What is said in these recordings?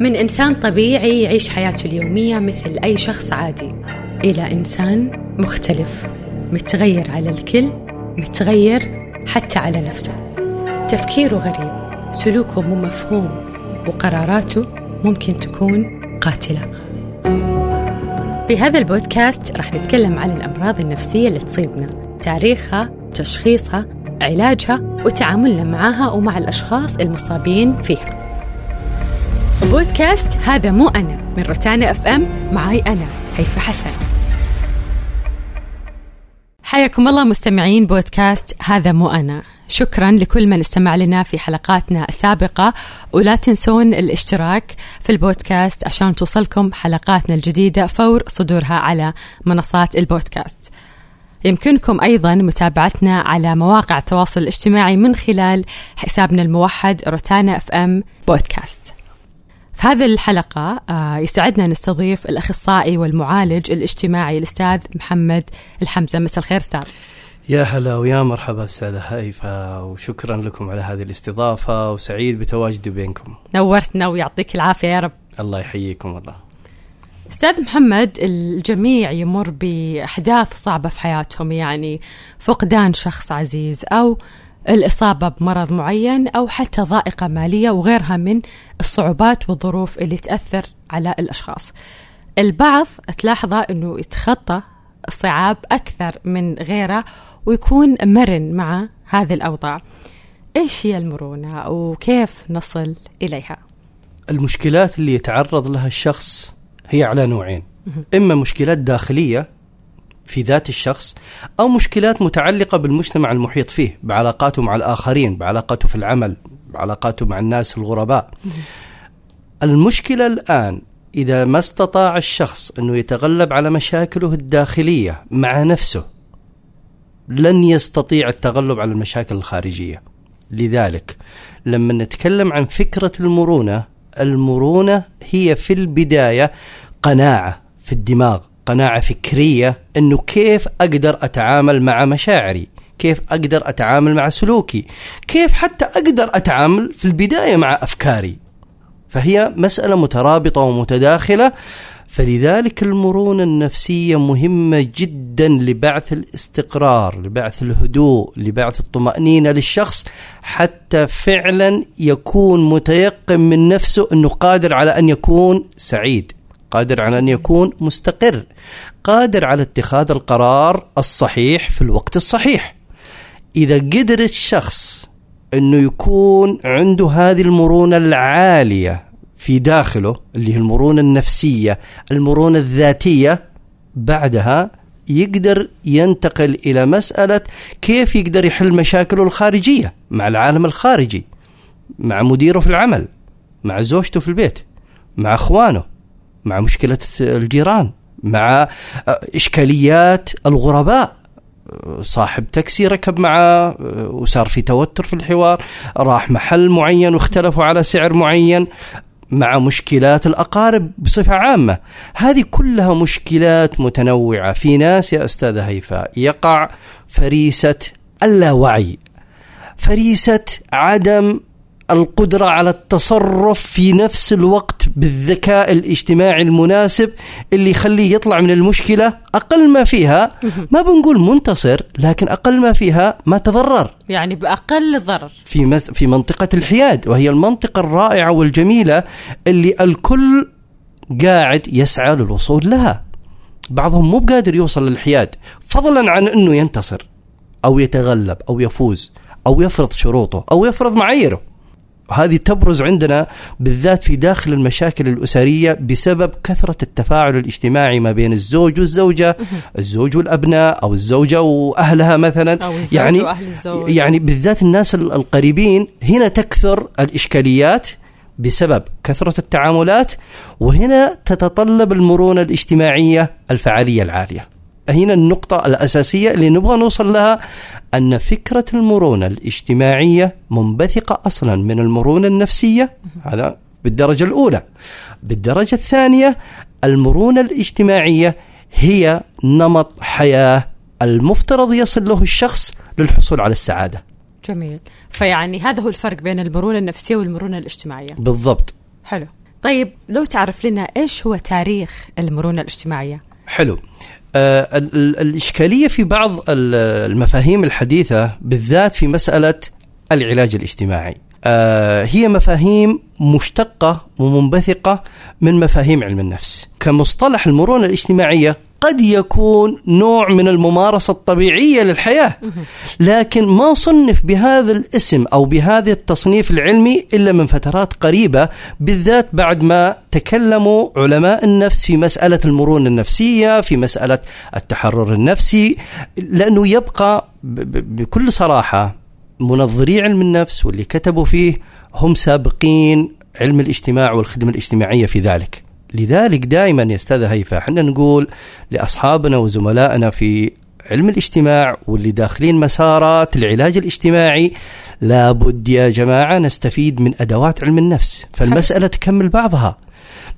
من إنسان طبيعي يعيش حياته اليومية مثل أي شخص عادي. إلى إنسان مختلف متغير على الكل متغير حتى على نفسه. تفكيره غريب سلوكه مو مفهوم وقراراته ممكن تكون قاتلة. في هذا البودكاست راح نتكلم عن الأمراض النفسية اللي تصيبنا تاريخها تشخيصها علاجها وتعاملنا معها ومع الأشخاص المصابين فيها. بودكاست هذا مو أنا من روتانا FM معي أنا هيفا حسن. حياكم الله مستمعين بودكاست هذا مو أنا. شكرا لكل من استمع لنا في حلقاتنا السابقة ولا تنسون الاشتراك في البودكاست عشان توصلكم حلقاتنا الجديدة فور صدورها على منصات البودكاست. يمكنكم أيضا متابعتنا على مواقع التواصل الاجتماعي من خلال حسابنا الموحد روتانا أف أم بودكاست. في هذه الحلقة آه، يسعدنا نستضيف الأخصائي والمعالج الاجتماعي الأستاذ محمد الحمزة. مساء الخير أستاذ. يا هلا ويا مرحبا أستاذة هيفا وشكرا لكم على هذه الاستضافة وسعيد بتواجدي بينكم. نورتنا ويعطيك العافية يا رب. الله يحييكم والله. أستاذ محمد الجميع يمر بأحداث صعبة في حياتهم يعني فقدان شخص عزيز أو الإصابة بمرض معين أو حتى ضائقة مالية وغيرها من الصعوبات والظروف اللي تأثر على الأشخاص. البعض تلاحظه إنه يتخطى الصعاب أكثر من غيره ويكون مرن مع هذه الأوضاع. إيش هي المرونة وكيف نصل إليها؟ المشكلات اللي يتعرض لها الشخص هي على نوعين إما مشكلات داخلية في ذات الشخص أو مشكلات متعلقة بالمجتمع المحيط فيه بعلاقاته مع الآخرين بعلاقاته في العمل بعلاقاته مع الناس الغرباء. المشكلة الآن إذا ما استطاع الشخص أنه يتغلب على مشاكله الداخلية مع نفسه لن يستطيع التغلب على المشاكل الخارجية. لذلك لما نتكلم عن فكرة المرونة المرونة هي في البداية قناعة في الدماغ. قناعة فكرية إنه كيف أقدر أتعامل مع مشاعري؟ كيف أقدر أتعامل مع سلوكي؟ كيف حتى أقدر أتعامل في البداية مع أفكاري؟ فهي مسألة مترابطة ومتداخلة فلذلك المرونة النفسية مهمة جدا لبعث الاستقرار لبعث الهدوء لبعث الطمأنينة للشخص حتى فعلا يكون متيقن من نفسه أنه قادر على أن يكون سعيد. قادر على أن يكون مستقر قادر على اتخاذ القرار الصحيح في الوقت الصحيح. إذا قدر الشخص أنه يكون عنده هذه المرونة العالية في داخله اللي هي المرونة النفسية المرونة الذاتية بعدها يقدر ينتقل إلى مسألة كيف يقدر يحل مشاكله الخارجية مع العالم الخارجي مع مديره في العمل مع زوجته في البيت مع أخوانه. مع مشكلة الجيران مع إشكاليات الغرباء. صاحب تاكسي ركب معه وصار في توتر في الحوار راح محل معين واختلفوا على سعر معين مع مشكلات الأقارب بصفة عامة. هذه كلها مشكلات متنوعة في ناس يا أستاذة هيفاء يقع فريسة اللاوعي فريسة عدم القدرة على التصرف في نفس الوقت بالذكاء الاجتماعي المناسب اللي يخليه يطلع من المشكلة أقل ما فيها. ما بنقول منتصر لكن أقل ما فيها ما تضرر. يعني بأقل ضرر. في مث- في منطقة الحياد وهي المنطقة الرائعة والجميلة اللي الكل قاعد يسعى للوصول لها. بعضهم مو بقادر يوصل للحياد فضلا عن إنه ينتصر أو يتغلب أو يفوز أو يفرض شروطه أو يفرض معاييره. هذه تبرز عندنا بالذات في داخل المشاكل الأسرية بسبب كثرة التفاعل الاجتماعي ما بين الزوج والزوجة الزوج والأبناء أو الزوجة وأهلها مثلا. أو الزوج يعني وأهل الزوج. يعني بالذات الناس ال- القريبين هنا تكثر الإشكاليات بسبب كثرة التعاملات وهنا تتطلب المرونة الاجتماعية الفعالية العالية. هنا النقطة الأساسية اللي نبغى نوصل لها أن فكرة المرونة الاجتماعية منبثقة أصلا من المرونة النفسية هذا بالدرجة الأولى. بالدرجة الثانية المرونة الاجتماعية هي نمط حياة المفترض يصل له الشخص للحصول على السعادة. جميل. فيعني هذا هو الفرق بين المرونة النفسية والمرونة الاجتماعية. بالضبط. حلو. طيب لو تعرف لنا إيش هو تاريخ المرونة الاجتماعية؟ حلو. الإشكالية في بعض ال- المفاهيم الحديثة بالذات في مسألة العلاج الاجتماعي. آه هي مفاهيم مشتقة ومنبثقة من مفاهيم علم النفس. كمصطلح المرونة الاجتماعية قد يكون نوع من الممارسة الطبيعية للحياة. لكن ما صنف بهذا الاسم أو بهذا التصنيف العلمي إلا من فترات قريبة بالذات بعد ما تكلموا علماء النفس في مسألة المرونة النفسية في مسألة التحرر النفسي لأنه يبقى بكل صراحة منظري علم النفس واللي كتبوا فيه هم سابقين علم الاجتماع والخدمة الاجتماعية في ذلك. لذلك دائما يا أستاذ هيفا إحنا نقول لأصحابنا وزملائنا في علم الاجتماع واللي داخلين مسارات العلاج الاجتماعي لابد يا جماعة نستفيد من أدوات علم النفس. فالمسألة تكمل بعضها.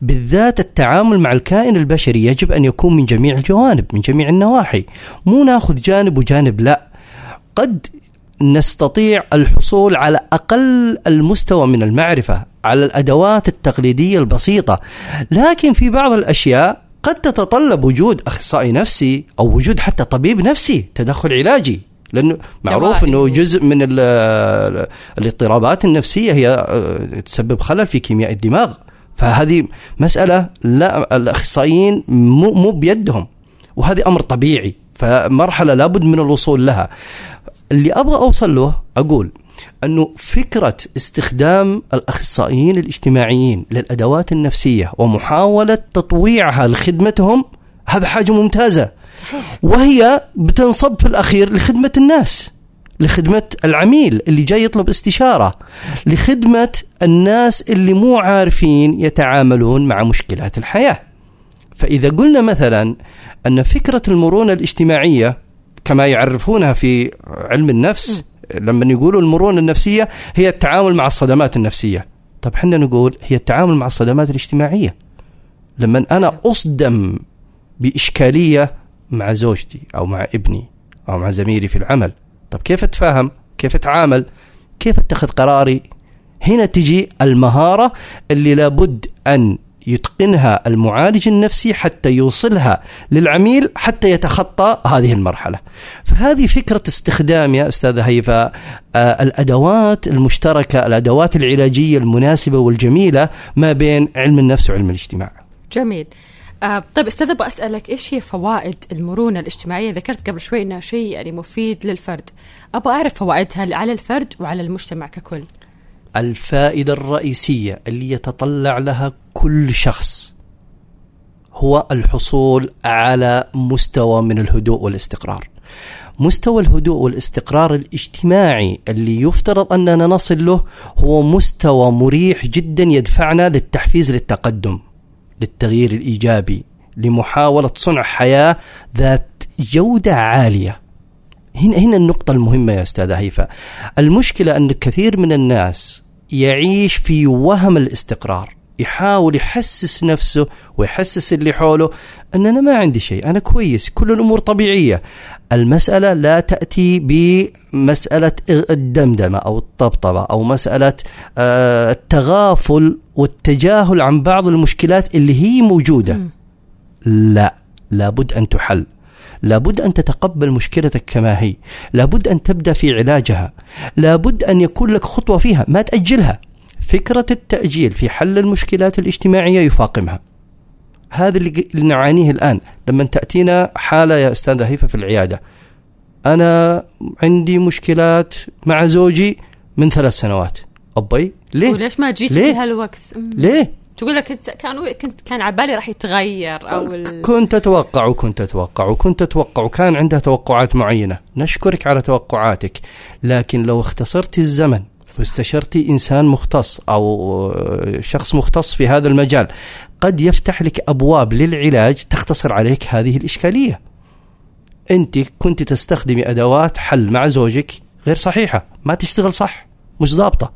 بالذات التعامل مع الكائن البشري يجب أن يكون من جميع الجوانب من جميع النواحي. مو ناخذ جانب وجانب لا. قد نستطيع الحصول على أقل المستوى من المعرفة على الأدوات التقليدية البسيطة. لكن في بعض الأشياء قد تتطلب وجود أخصائي نفسي أو وجود حتى طبيب نفسي تدخل علاجي. لأنه معروف. إنه جزء من ال- ال- الاضطرابات النفسية هي آه، تسبب خلل في كيمياء الدماغ. فهذه مسألة لا الأخصائيين مو مو بيدهم. وهذه أمر طبيعي. فمرحلة لابد من الوصول لها. اللي أبغى أوصل له أقول أنه فكرة استخدام الأخصائيين الاجتماعيين للأدوات النفسية ومحاولة تطويعها لخدمتهم هذا حاجة ممتازة. وهي بتنصب في الأخير لخدمة الناس لخدمة العميل اللي جاي يطلب استشارة لخدمة الناس اللي مو عارفين يتعاملون مع مشكلات الحياة. فإذا قلنا مثلا أن فكرة المرونة الاجتماعية كما يعرفونها في علم النفس لما يقولوا المرونة النفسية هي التعامل مع الصدمات النفسية. طب حنا نقول هي التعامل مع الصدمات الاجتماعية. لما أنا أصدم بإشكالية مع زوجتي أو مع ابني أو مع زميلي في العمل طب كيف أتفاهم؟ كيف أتعامل؟ كيف أتخذ قراري؟ هنا تجي المهارة اللي لابد أن يتقنها المعالج النفسي حتى يوصلها للعميل حتى يتخطى هذه المرحلة. فهذه فكرة استخدام يا أستاذ هيفا آه، الأدوات المشتركة الأدوات العلاجية المناسبة والجميلة ما بين علم النفس وعلم الاجتماع. جميل. آه طيب أستاذ أبغى أسألك إيش هي فوائد المرونة الاجتماعية؟ ذكرت قبل شوي إنها شيء يعني مفيد للفرد. أبغى أعرف فوائدها على الفرد وعلى المجتمع ككل. الفائدة الرئيسية اللي يتطلع لها كل شخص هو الحصول على مستوى من الهدوء والاستقرار. مستوى الهدوء والاستقرار الاجتماعي اللي يفترض أننا نصل له هو مستوى مريح جدا يدفعنا للتحفيز للتقدم، للتغيير الإيجابي، لمحاولة صنع حياة ذات جودة عالية. هنا هنا النقطة المهمة يا أستاذ هيفا المشكلة أن كثير من الناس يعيش في وهم الاستقرار يحاول يحسس نفسه ويحسس اللي حوله أن أنا ما عندي شيء أنا كويس كل الأمور طبيعية. المسألة لا تأتي بمسألة الدمدمة أو الطبطبة أو مسألة آه، التغافل والتجاهل عن بعض المشكلات اللي هي موجودة. مم. لا لابد أن تحل. لابد أن تتقبل مشكلتك كما هي. لابد أن تبدأ في علاجها. لابد أن يكون لك خطوة فيها. ما تأجلها. فكرة التأجيل في حل المشكلات الاجتماعية يفاقمها. هذا اللي نعانيه الآن. لما تأتينا حالة يا أستاذ هيفا في العيادة. أنا عندي مشكلات مع زوجي من ثلاث سنوات. أبي ليه؟ وليش ما جيت ليه؟ في هالوقت. ليه؟ تقول لك كنت كان كنت كان على بالي راح يتغير أو. كنت أتوقع وكنت أتوقع وكنت أتوقع وكان عندها توقعات معينة، نشكرك على توقعاتك، لكن لو اختصرتي الزمن واستشرتي إنسان مختص أو شخص مختص في هذا المجال قد يفتح لك أبواب للعلاج تختصر عليك هذه الإشكالية. أنت كنت تستخدمي أدوات حل مع زوجك غير صحيحة، ما تشتغل صح، مش ضابطة.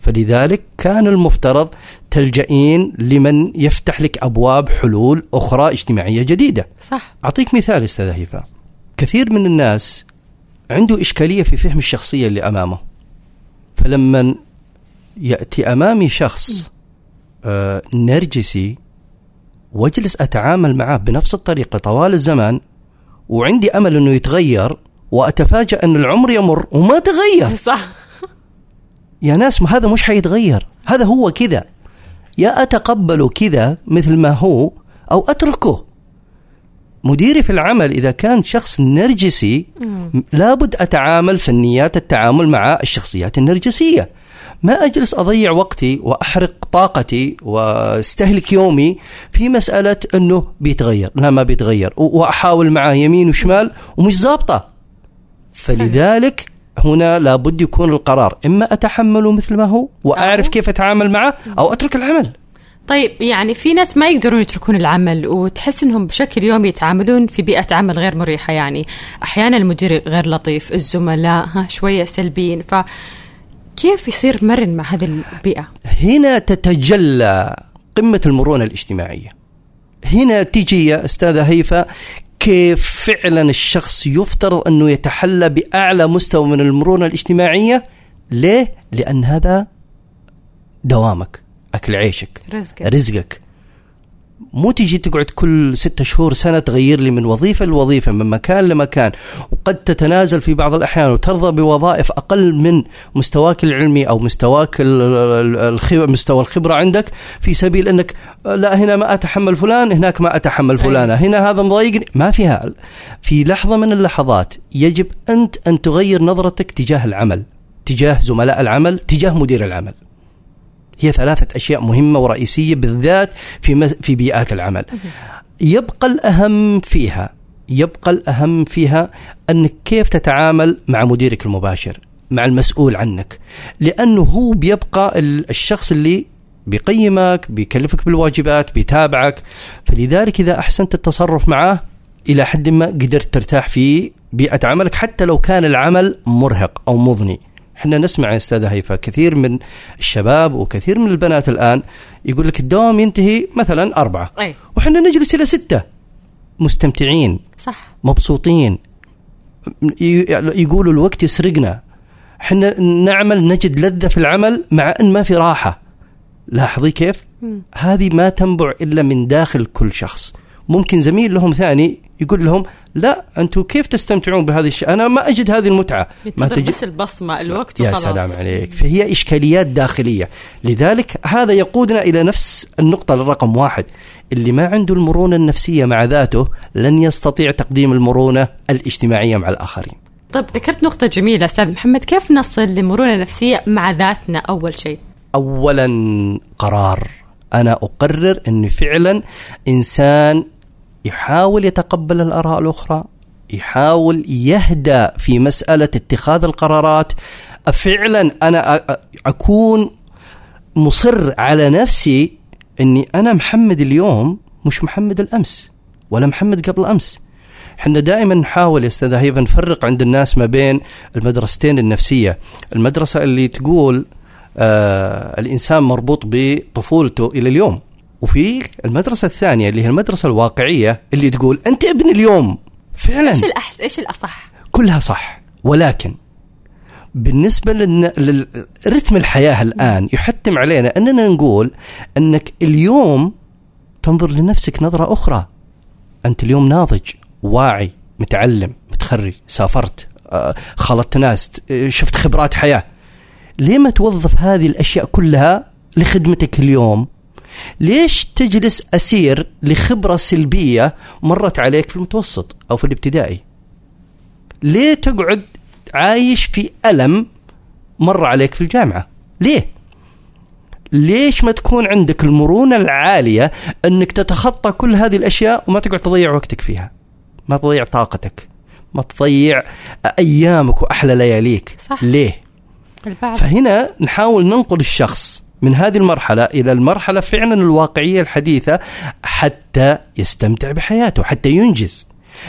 فلذلك كان المفترض تلجئين لمن يفتح لك أبواب حلول أخرى اجتماعية جديدة. صح أعطيك مثال أستاذ هيفا. كثير من الناس عنده إشكالية في فهم الشخصية اللي أمامه. فلما يأتي أمامي شخص آه نرجسي واجلس أتعامل معاه بنفس الطريقة طوال الزمان وعندي أمل إنه يتغير وأتفاجأ إن العمر يمر وما تغير صح يا ناس ما هذا مش حيتغير هذا هو كذا يا اتقبله كذا مثل ما هو أو أتركه. مديري في العمل إذا كان شخص نرجسي لابد أتعامل فنيات التعامل مع الشخصيات النرجسية. ما أجلس أضيع وقتي وأحرق طاقتي وأستهلك يومي في مسألة إنه بيتغير. لا ما بيتغير. وأحاول معاه يمين وشمال ومش ظابطة. فلذلك هنا لابد يكون القرار. إما اتحمله مثل ما هو وأعرف كيف أتعامل معه أو أترك العمل. طيب يعني في ناس ما يقدرون يتركون العمل وتحس إنهم بشكل يومي يتعاملون في بيئة عمل غير مريحة يعني. أحيانا المدير غير لطيف الزملاء ها شوية سلبيين. ف كيف يصير مرن مع هذه البيئة؟ هنا تتجلى قمة المرونة الاجتماعية. هنا تجي يا أستاذة هيفا كيف فعلا الشخص يفترض أنه يتحلى بأعلى مستوى من المرونة الاجتماعية؟ ليه؟ لأن هذا دوامك أكل عيشك رزقك. رزقك. مو تيجي تقعد كل ستة شهور سنة تغير لي من وظيفة لوظيفة من مكان لمكان. وقد تتنازل في بعض الأحيان وترضى بوظائف أقل من مستواك العلمي أو مستواك مستوى الخبرة عندك في سبيل أنك لا هنا ما أتحمل فلان هناك ما أتحمل فلانة هنا هذا مضايقني. ما فيها في لحظة من اللحظات يجب أنت أن تغير نظرتك تجاه العمل تجاه زملاء العمل تجاه مدير العمل. هي ثلاثة أشياء مهمة ورئيسية بالذات في في بيئات العمل. يبقى الأهم فيها يبقى الأهم فيها أنك كيف تتعامل مع مديرك المباشر مع المسؤول عنك. لأنه هو بيبقى الشخص اللي بيقيمك بيكلفك بالواجبات بيتابعك. فلذلك إذا أحسنت التصرف معه إلى حد ما قدرت ترتاح في بيئة عملك حتى لو كان العمل مرهق أو مضني. إحنا نسمع يا أستاذة هيفا كثير من الشباب وكثير من البنات الآن يقول لك الدوام ينتهي مثلا أربعة. أي. وحنا نجلس إلى ستة. مستمتعين. صح. مبسوطين. يقولوا الوقت يسرقنا. إحنا نعمل نجد لذة في العمل مع أن ما في راحة. لاحظي كيف؟ مم. هذه ما تنبع إلا من داخل كل شخص. ممكن زميل لهم ثاني يقول لهم لا أنتم كيف تستمتعون بهذه الشيء أنا ما أجد هذه المتعة. ما تجد بس البصمه الوقت يا وخلاص. سلام عليك. فهي إشكاليات داخلية. لذلك هذا يقودنا إلى نفس النقطة الرقم واحد اللي ما عنده المرونة النفسية مع ذاته لن يستطيع تقديم المرونة الاجتماعية مع الآخرين. طيب ذكرت نقطة جميلة أستاذ محمد كيف نصل لمرونة نفسية مع ذاتنا أول شيء؟ أولا قرار. أنا أقرر أني فعلا إنسان يحاول يتقبل الآراء الأخرى يحاول يهدى في مسألة اتخاذ القرارات. فعلا أنا أكون مصر على نفسي أني أنا محمد اليوم مش محمد الأمس ولا محمد قبل أمس. إحنا دائما نحاول يا أستاذ هيفا نفرق عند الناس ما بين المدرستين النفسية. المدرسة اللي تقول آه الإنسان مربوط بطفولته إلى اليوم. وفي المدرسة الثانية اللي هي المدرسة الواقعية اللي تقول أنت ابن اليوم. فعلا. إيش الاحس إيش الأصح؟ كلها صح. ولكن بالنسبة لرتم الحياة الآن يحتم علينا أننا نقول أنك اليوم تنظر لنفسك نظرة أخرى. أنت اليوم ناضج واعي متعلم متخرج سافرت آه، خلطت ناس شفت خبرات حياة. ليه ما توظف هذه الأشياء كلها لخدمتك اليوم؟ ليش تجلس أسير لخبرة سلبية مرت عليك في المتوسط أو في الابتدائي؟ ليه تقعد عايش في ألم مر عليك في الجامعة؟ ليه؟ ليش ما تكون عندك المرونة العالية أنك تتخطى كل هذه الأشياء وما تقعد تضيع وقتك فيها؟ ما تضيع طاقتك ما تضيع أيامك وأحلى لياليك. صح. ليه؟ البعض. فهنا نحاول ننقل الشخص من هذه المرحلة إلى المرحلة فعلا الواقعية الحديثة حتى يستمتع بحياته حتى ينجز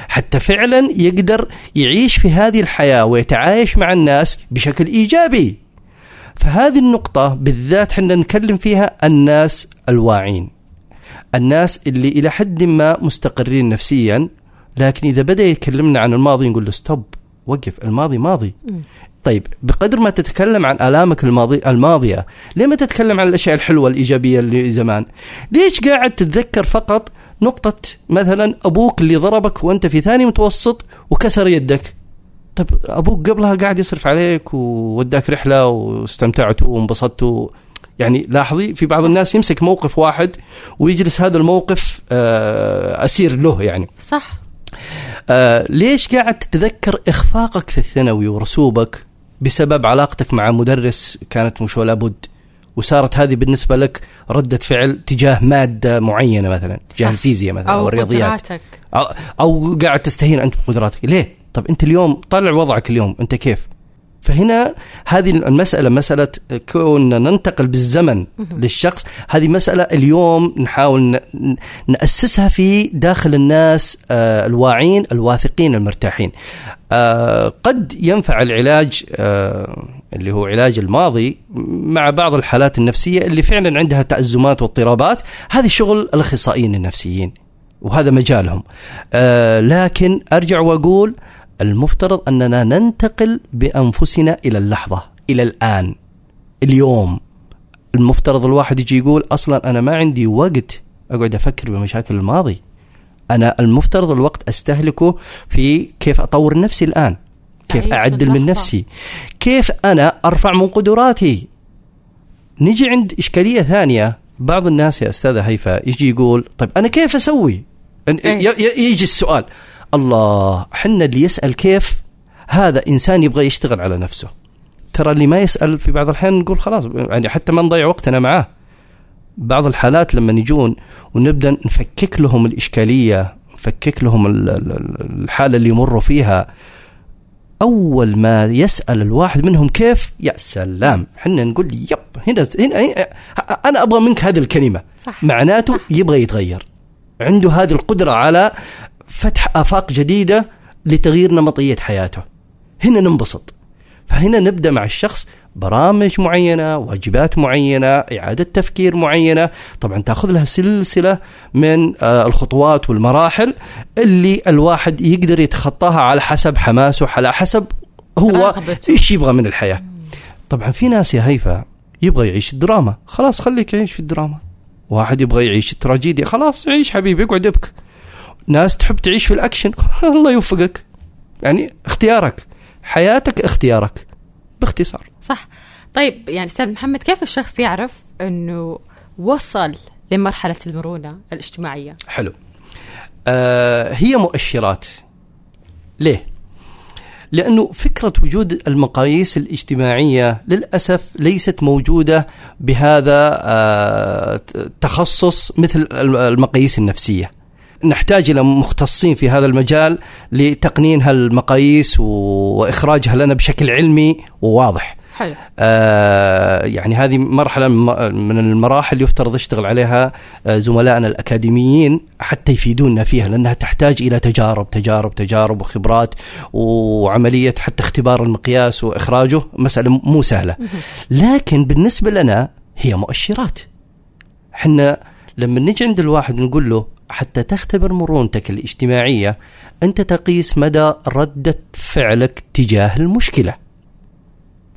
حتى فعلا يقدر يعيش في هذه الحياة ويتعايش مع الناس بشكل إيجابي. فهذه النقطة بالذات حنا نتكلم فيها الناس الواعين الناس اللي إلى حد ما مستقرين نفسيا لكن إذا بدأ يكلمنا عن الماضي نقول له ستوب وقف الماضي ماضي. طيب بقدر ما تتكلم عن آلامك الماضي الماضية ليه ما تتكلم عن الأشياء الحلوة الإيجابية اللي زمان؟ ليش قاعد تتذكر فقط نقطة مثلا أبوك اللي ضربك وأنت في ثاني متوسط وكسر يدك؟ طيب أبوك قبلها قاعد يصرف عليك ووداك رحلة واستمتعتوا وانبسطتوا يعني لاحظي في بعض الناس يمسك موقف واحد ويجلس هذا الموقف آه، أسير له يعني. صح. آه ليش قاعد تتذكر إخفاقك في الثانوي ورسوبك؟ بسبب علاقتك مع مدرس كانت مش ولا بد وصارت هذه بالنسبة لك ردة فعل تجاه مادة معينة مثلا تجاه الفيزياء مثلا أو, أو الرياضيات قدراتك. أو, أو قاعد تستهين أنت بقدراتك ليه؟ طب أنت اليوم طلع وضعك اليوم أنت كيف؟ فهنا هذه المسألة مسألة كوننا ننتقل بالزمن للشخص. هذه مسألة اليوم نحاول نأسسها في داخل الناس آه، الواعين الواثقين المرتاحين. آه، قد ينفع العلاج آه، اللي هو علاج الماضي مع بعض الحالات النفسية اللي فعلا عندها تأزمات واضطرابات. هذه شغل الأخصائيين النفسيين وهذا مجالهم. لكن أرجع وأقول المفترض أننا ننتقل بأنفسنا إلى اللحظة إلى الآن اليوم. المفترض الواحد يجي يقول أصلا أنا ما عندي وقت أقعد أفكر بمشاكل الماضي. أنا المفترض الوقت أستهلكه في كيف أطور نفسي الآن كيف أعدل من نفسي كيف أنا أرفع من قدراتي. نجي عند إشكالية ثانية بعض الناس يا أستاذة هيفا يجي يقول طيب أنا كيف أسوي؟ يجي السؤال. الله حنا اللي يسأل كيف هذا إنسان يبغى يشتغل على نفسه ترى اللي ما يسأل في بعض الأحيان نقول خلاص يعني حتى ما نضيع وقتنا معاه بعض الحالات لما يجون ونبدأ نفكك لهم الإشكالية نفكك لهم الحالة اللي يمروا فيها أول ما يسأل الواحد منهم كيف يا سلام حنا نقول يب هنا, هنا أنا أبغى منك هذه الكلمة صح. معناته صح. يبغى يتغير عنده هذه القدرة على فتح آفاق جديدة لتغيير نمطية حياته. هنا ننبسط. فهنا نبدأ مع الشخص برامج معينة واجبات معينة إعادة تفكير معينة. طبعا تأخذ لها سلسلة من آه، الخطوات والمراحل اللي الواحد يقدر يتخطاها على حسب حماسه على حسب هو إيش يبغى من الحياة. طبعا في ناس يا هيفا يبغى يعيش الدراما. خلاص خليك يعيش في الدراما. واحد يبغى يعيش التراجيديا خلاص عيش حبيبي اقعد ابك ناس تحب تعيش في الأكشن. الله يوفقك. يعني اختيارك. حياتك اختيارك. باختصار. صح. طيب يعني أستاذ محمد كيف الشخص يعرف إنه وصل لمرحلة المرونة الاجتماعية؟ حلو. آه هي مؤشرات. ليه؟ لأنه فكرة وجود المقاييس الاجتماعية للأسف ليست موجودة بهذا آه تخصص مثل المقاييس النفسية. نحتاج إلى مختصين في هذا المجال لتقنين هالمقاييس وإخراجها لنا بشكل علمي وواضح. حلو. آه يعني هذه مرحلة من المراحل يفترض يشتغل عليها آه زملائنا الأكاديميين حتى يفيدونا فيها لأنها تحتاج إلى تجارب تجارب تجارب وخبرات وعملية حتى اختبار المقياس وإخراجه مسألة مو سهلة. لكن بالنسبة لنا هي مؤشرات. إحنا لما نجي عند الواحد نقول له حتى تختبر مرونتك الاجتماعية أنت تقيس مدى ردة فعلك تجاه المشكلة.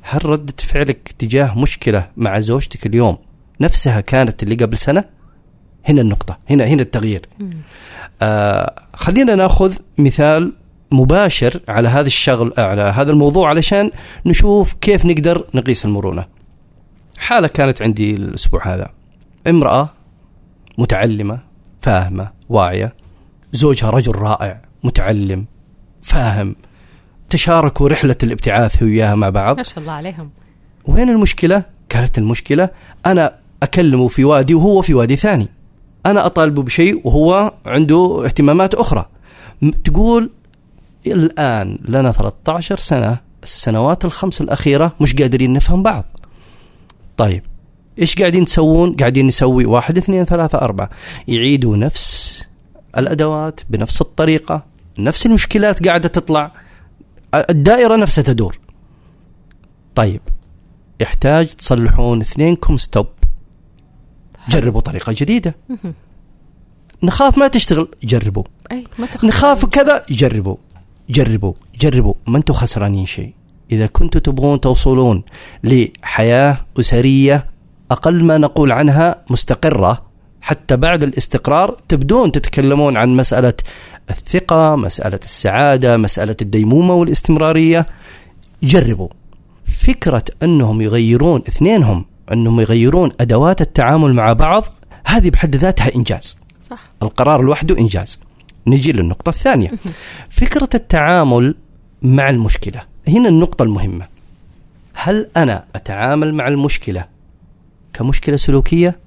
هل ردة فعلك تجاه مشكلة مع زوجتك اليوم نفسها كانت اللي قبل سنة؟ هنا النقطة هنا هنا التغيير. آه خلينا ناخذ مثال مباشر على هذا الشغل على هذا الموضوع علشان نشوف كيف نقدر نقيس المرونة. حالة كانت عندي الأسبوع هذا. امرأة متعلمة فاهمة واعية. زوجها رجل رائع متعلم فاهم. تشاركوا رحلة الابتعاث وياها مع بعض. ما شاء الله عليهم. وين المشكلة؟ كانت المشكلة أنا أكلمه في وادي وهو في وادي ثاني. أنا أطالبه بشيء وهو عنده اهتمامات أخرى. تقول الآن لنا 13 سنة السنوات الخمس الأخيرة مش قادرين نفهم بعض. طيب إيش قاعدين تسوون؟ قاعدين نسوي واحد اثنين ثلاثة أربعة. يعيدوا نفس الأدوات بنفس الطريقة نفس المشكلات قاعدة تطلع. الدائرة نفسها تدور. طيب يحتاج تصلحون اثنينكم ستوب. جربوا طريقة جديدة. نخاف ما تشتغل جربوا. أي ما نخاف كذا جربوا. جربوا جربوا. ما أنتم خسرانين شيء. إذا كنتم تبغون توصلون لحياة أسرية أقل ما نقول عنها مستقرة. حتى بعد الاستقرار تبدون تتكلمون عن مسألة الثقة مسألة السعادة مسألة الديمومة والاستمرارية. جربوا. فكرة أنهم يغيرون اثنينهم أنهم يغيرون أدوات التعامل مع بعض هذه بحد ذاتها إنجاز. صح. القرار لوحده إنجاز. نجي للنقطة الثانية. فكرة التعامل مع المشكلة. هنا النقطة المهمة. هل أنا أتعامل مع المشكلة كمشكلة سلوكية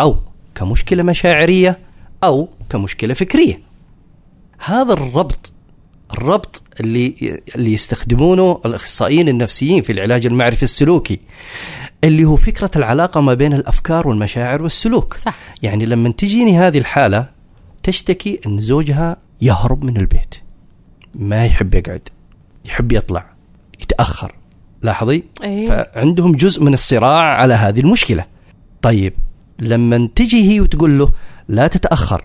أو كمشكلة مشاعرية أو كمشكلة فكرية. هذا الربط الربط اللي اللي يستخدمونه الأخصائيين النفسيين في العلاج المعرفي السلوكي اللي هو فكرة العلاقة ما بين الأفكار والمشاعر والسلوك. صح. يعني لما تجيني هذه الحالة تشتكي إن زوجها يهرب من البيت. ما يحب يقعد يحب يطلع يتأخر. لاحظي؟ إيه. فعندهم جزء من الصراع على هذه المشكلة. طيب لما تجي هي وتقول له لا تتأخر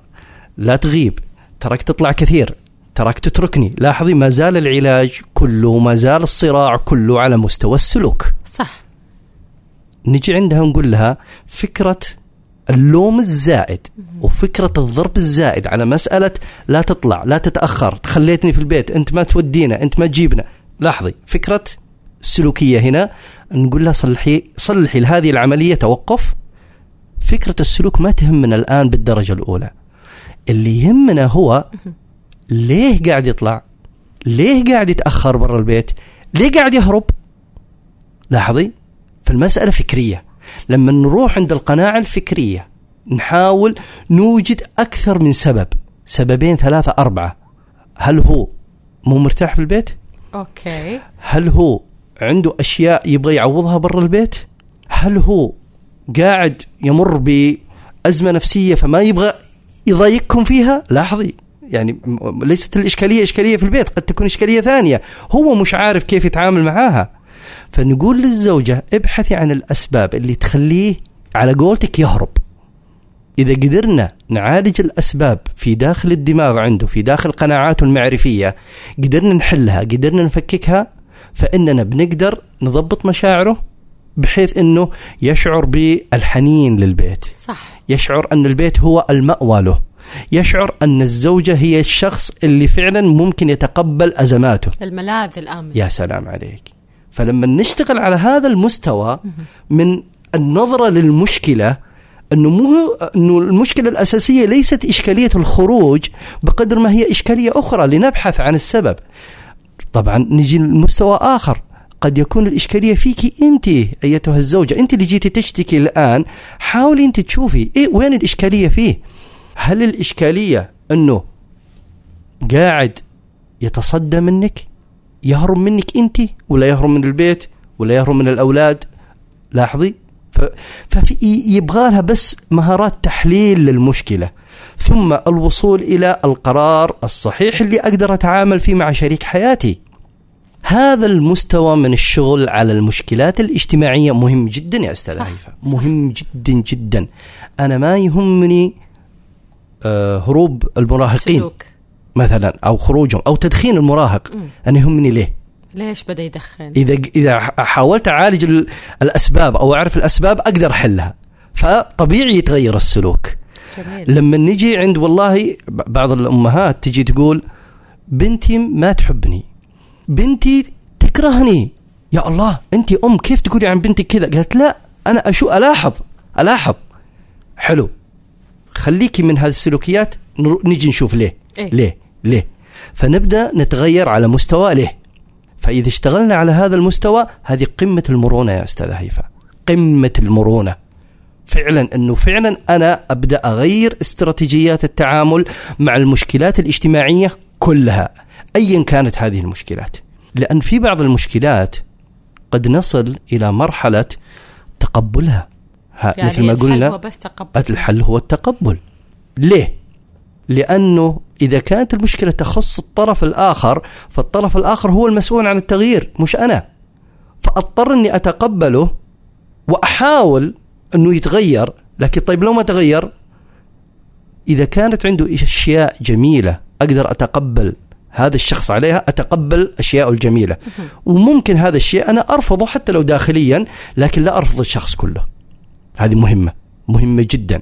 لا تغيب تراك تطلع كثير تراك تتركني لاحظي ما زال العلاج كله ما زال الصراع كله على مستوى السلوك. صح. نجي عندها ونقول لها فكرة اللوم الزائد وفكرة الضرب الزائد على مسألة لا تطلع لا تتأخر خليتني في البيت أنت ما تودينا أنت ما تجيبنا. لاحظي فكرة السلوكية هنا نقول لها صلحي صلحي لهذه العملية توقف. فكرة السلوك ما تهمنا الآن بالدرجة الأولى. اللي يهمنا هو ليه قاعد يطلع؟ ليه قاعد يتأخر برا البيت؟ ليه قاعد يهرب؟ لاحظي فالمسألة فكرية. لما نروح عند القناعة الفكرية نحاول نوجد أكثر من سبب سببين ثلاثة أربعة. هل هو مو مرتاح في البيت؟ أوكي. هل هو عنده أشياء يبغى يعوضها برا البيت؟ هل هو قاعد يمر بأزمة نفسية فما يبغى يضايقكم فيها؟ لاحظي يعني ليست الإشكالية إشكالية في البيت قد تكون إشكالية ثانية. هو مش عارف كيف يتعامل معاها. فنقول للزوجة ابحثي عن الأسباب اللي تخليه على قولتك يهرب. إذا قدرنا نعالج الأسباب في داخل الدماغ عنده في داخل قناعاته المعرفية قدرنا نحلها قدرنا نفككها فإننا بنقدر نضبط مشاعره بحيث أنه يشعر بالحنين للبيت. صح. يشعر أن البيت هو المأوى له. يشعر أن الزوجة هي الشخص اللي فعلا ممكن يتقبل أزماته. الملاذ الامن يا سلام عليك. فلما نشتغل على هذا المستوى من النظرة للمشكلة إنه مو إنه المشكلة الأساسية ليست إشكالية الخروج بقدر ما هي إشكالية أخرى لنبحث عن السبب. طبعا نجي لمستوى آخر قد يكون الإشكالية فيك انت أيتها الزوجة، انت اللي جيتي تشتكي الآن حاولي انت تشوفي إيه وين الإشكالية فيه؟ هل الإشكالية أنه قاعد يتصدى منك؟ يهرب منك انت ولا يهرب من البيت ولا يهرب من الأولاد؟ لاحظي ف- ففي يبغى لها بس مهارات تحليل للمشكلة ثم الوصول إلى القرار الصحيح اللي أقدر أتعامل فيه مع شريك حياتي. هذا المستوى من الشغل على المشكلات الاجتماعية مهم جدا يا أستاذ صح، هيفا، مهم جدا جدا. أنا ما يهمني آه، هروب المراهقين سلوك مثلا أو خروجهم أو تدخين المراهق،. أنا يهمني ليه؟ ليش بدأ يدخن؟ إذا إذا حاولت أعالج ال- الأسباب أو أعرف الأسباب أقدر أحلها. فطبيعي يتغير السلوك. جميل. لما نجي عند والله بعض الأمهات تجي تقول بنتي ما تحبني. بنتي تكرهني. يا الله أنت أم كيف تقولي عن بنتك كذا؟ قالت لا أنا أشو ألاحظ ألاحظ. حلو. خليكي من هذه السلوكيات نجي نشوف ليه. إيه؟ ليه؟ ليه؟ فنبدأ نتغير على مستوى ليه؟ فإذا اشتغلنا على هذا المستوى هذه قمة المرونة يا أستاذ هيفا قمة المرونة. فعلا أنه فعلا أنا أبدأ أغير استراتيجيات التعامل مع المشكلات الاجتماعية كلها ايا كانت هذه المشكلات. لأن في بعض المشكلات قد نصل إلى مرحلة تقبلها. ها يعني مثل ما الحل قلنا هو بس تقبل. الحل هو التقبل. ليه؟ لأنه إذا كانت المشكلة تخص الطرف الآخر فالطرف الآخر هو المسؤول عن التغيير مش أنا. فأضطر إني أتقبله وأحاول إنه يتغير لكن طيب لو ما تغير؟ إذا كانت عنده أشياء جميلة أقدر أتقبل هذا الشخص عليها أتقبل أشياءه الجميلة. وممكن هذا الشيء أنا أرفضه حتى لو داخليا لكن لا أرفض الشخص كله. هذه مهمة مهمة جدا.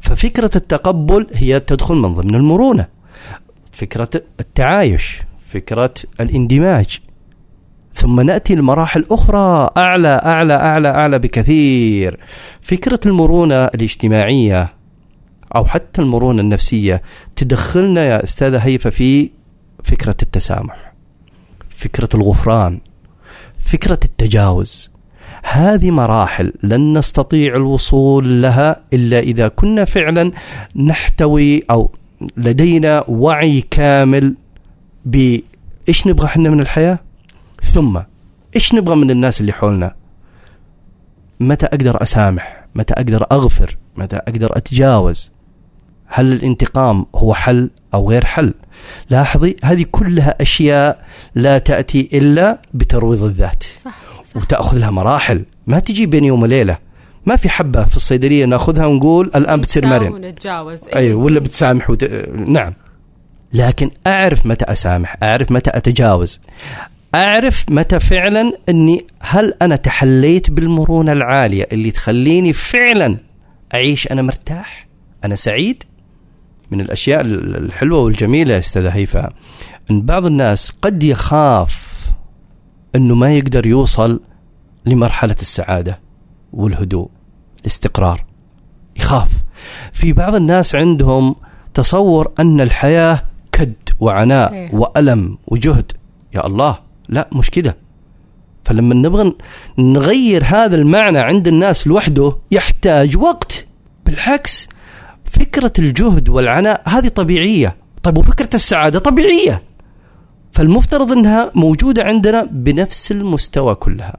ففكرة التقبل هي تدخل من ضمن المرونة. فكرة التعايش فكرة الاندماج. ثم نأتي لمراحل أخرى أعلى أعلى أعلى أعلى بكثير. فكرة المرونة الاجتماعية أو حتى المرونة النفسية تدخلنا يا أستاذة هيفا في فكرة التسامح فكرة الغفران فكرة التجاوز. هذه مراحل لن نستطيع الوصول لها إلا إذا كنا فعلا نحتوي أو لدينا وعي كامل بايش نبغى إحنا من الحياة؟ ثم إيش نبغى من الناس اللي حولنا؟ متى أقدر أسامح؟ متى أقدر أغفر؟ متى أقدر أتجاوز؟ هل الانتقام هو حل أو غير حل؟ لاحظي هذه كلها أشياء لا تأتي إلا بترويض الذات. صح, صح. وتاخذ لها مراحل. ما تجي بين يوم وليلة. ما في حبة في الصيدلية ناخذها ونقول الآن بتصير مرن ونتجاوز. أيوه ولا بتسامح وت... نعم. لكن أعرف متى أسامح أعرف متى أتجاوز أعرف متى فعلا إني هل أنا تحليت بالمرونة العالية اللي تخليني فعلا أعيش أنا مرتاح أنا سعيد؟ من الأشياء الحلوة والجميلة يا أستاذة هيفاء إن بعض الناس قد يخاف إنه ما يقدر يوصل لمرحلة السعادة. والهدوء الاستقرار يخاف. في بعض الناس عندهم تصور أن الحياة كد وعناء إيه. وألم وجهد. يا الله لا مش كده. فلما نبغى نغير هذا المعنى عند الناس لوحده يحتاج وقت. بالعكس فكرة الجهد والعناء هذه طبيعية. طيب وفكرة السعادة طبيعية. فالمفترض أنها موجودة عندنا بنفس المستوى كلها.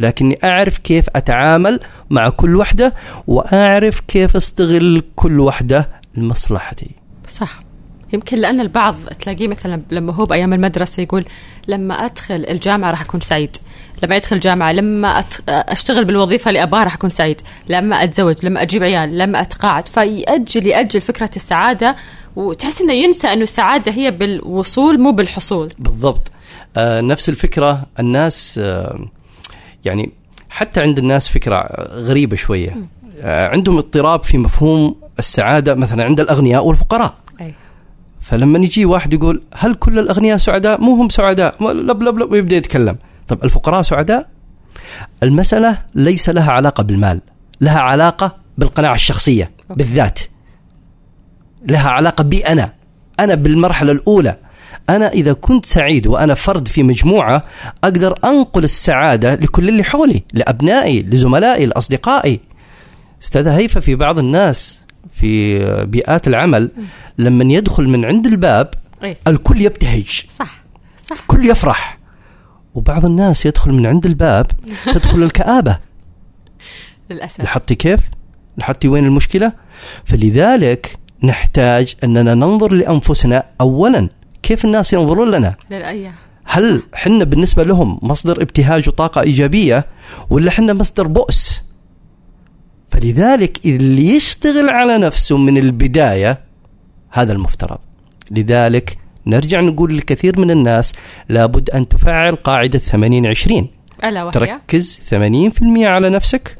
لكني أعرف كيف أتعامل مع كل وحدة وأعرف كيف أستغل كل وحدة لمصلحتي. صح. يمكن لأن البعض تلاقيه مثلا لما هو بأيام المدرسة يقول لما أدخل الجامعة راح أكون سعيد. لما أدخل الجامعة لما أشتغل بالوظيفة اللي أبغاها راح أكون سعيد. لما أتزوج لما أجيب عيال لما أتقاعد. فيأجل يأجل فكرة السعادة وتحس إنه ينسى إنه السعادة هي بالوصول مو بالحصول. بالضبط. آه نفس الفكرة. الناس آه يعني حتى عند الناس فكرة غريبة شوية آه عندهم اضطراب في مفهوم السعادة مثلا عند الأغنياء والفقراء أي. فلما يجي واحد يقول هل كل الأغنياء سعداء؟ مو هم سعداء لب لب لب ويبدا يتكلم طب الفقراء سعداء؟ المسألة ليس لها علاقة بالمال لها علاقة بالقناعة الشخصية okay. بالذات لها علاقة بي أنا أنا بالمرحلة الأولى أنا إذا كنت سعيد وأنا فرد في مجموعة أقدر أنقل السعادة لكل اللي حولي لأبنائي لزملائي لأصدقائي. أستاذ هيفا في بعض الناس في بيئات العمل لما يدخل من عند الباب إيه؟ الكل يبتهج. صح صح. الكل يفرح. وبعض الناس يدخل من عند الباب تدخل الكآبة. للأسف. لاحظتي كيف؟ لاحظتي وين المشكلة؟ فلذلك نحتاج أننا ننظر لأنفسنا أولا. كيف الناس ينظرون لنا؟ للأية هل حنا بالنسبة لهم مصدر ابتهاج وطاقة إيجابية ولا حنا مصدر بؤس؟ فلذلك اللي يشتغل على نفسه من البداية هذا المفترض. لذلك نرجع نقول لكثير من الناس لابد أن تفعل قاعدة 80 20 ألا وهي؟ تركز 80% على نفسك.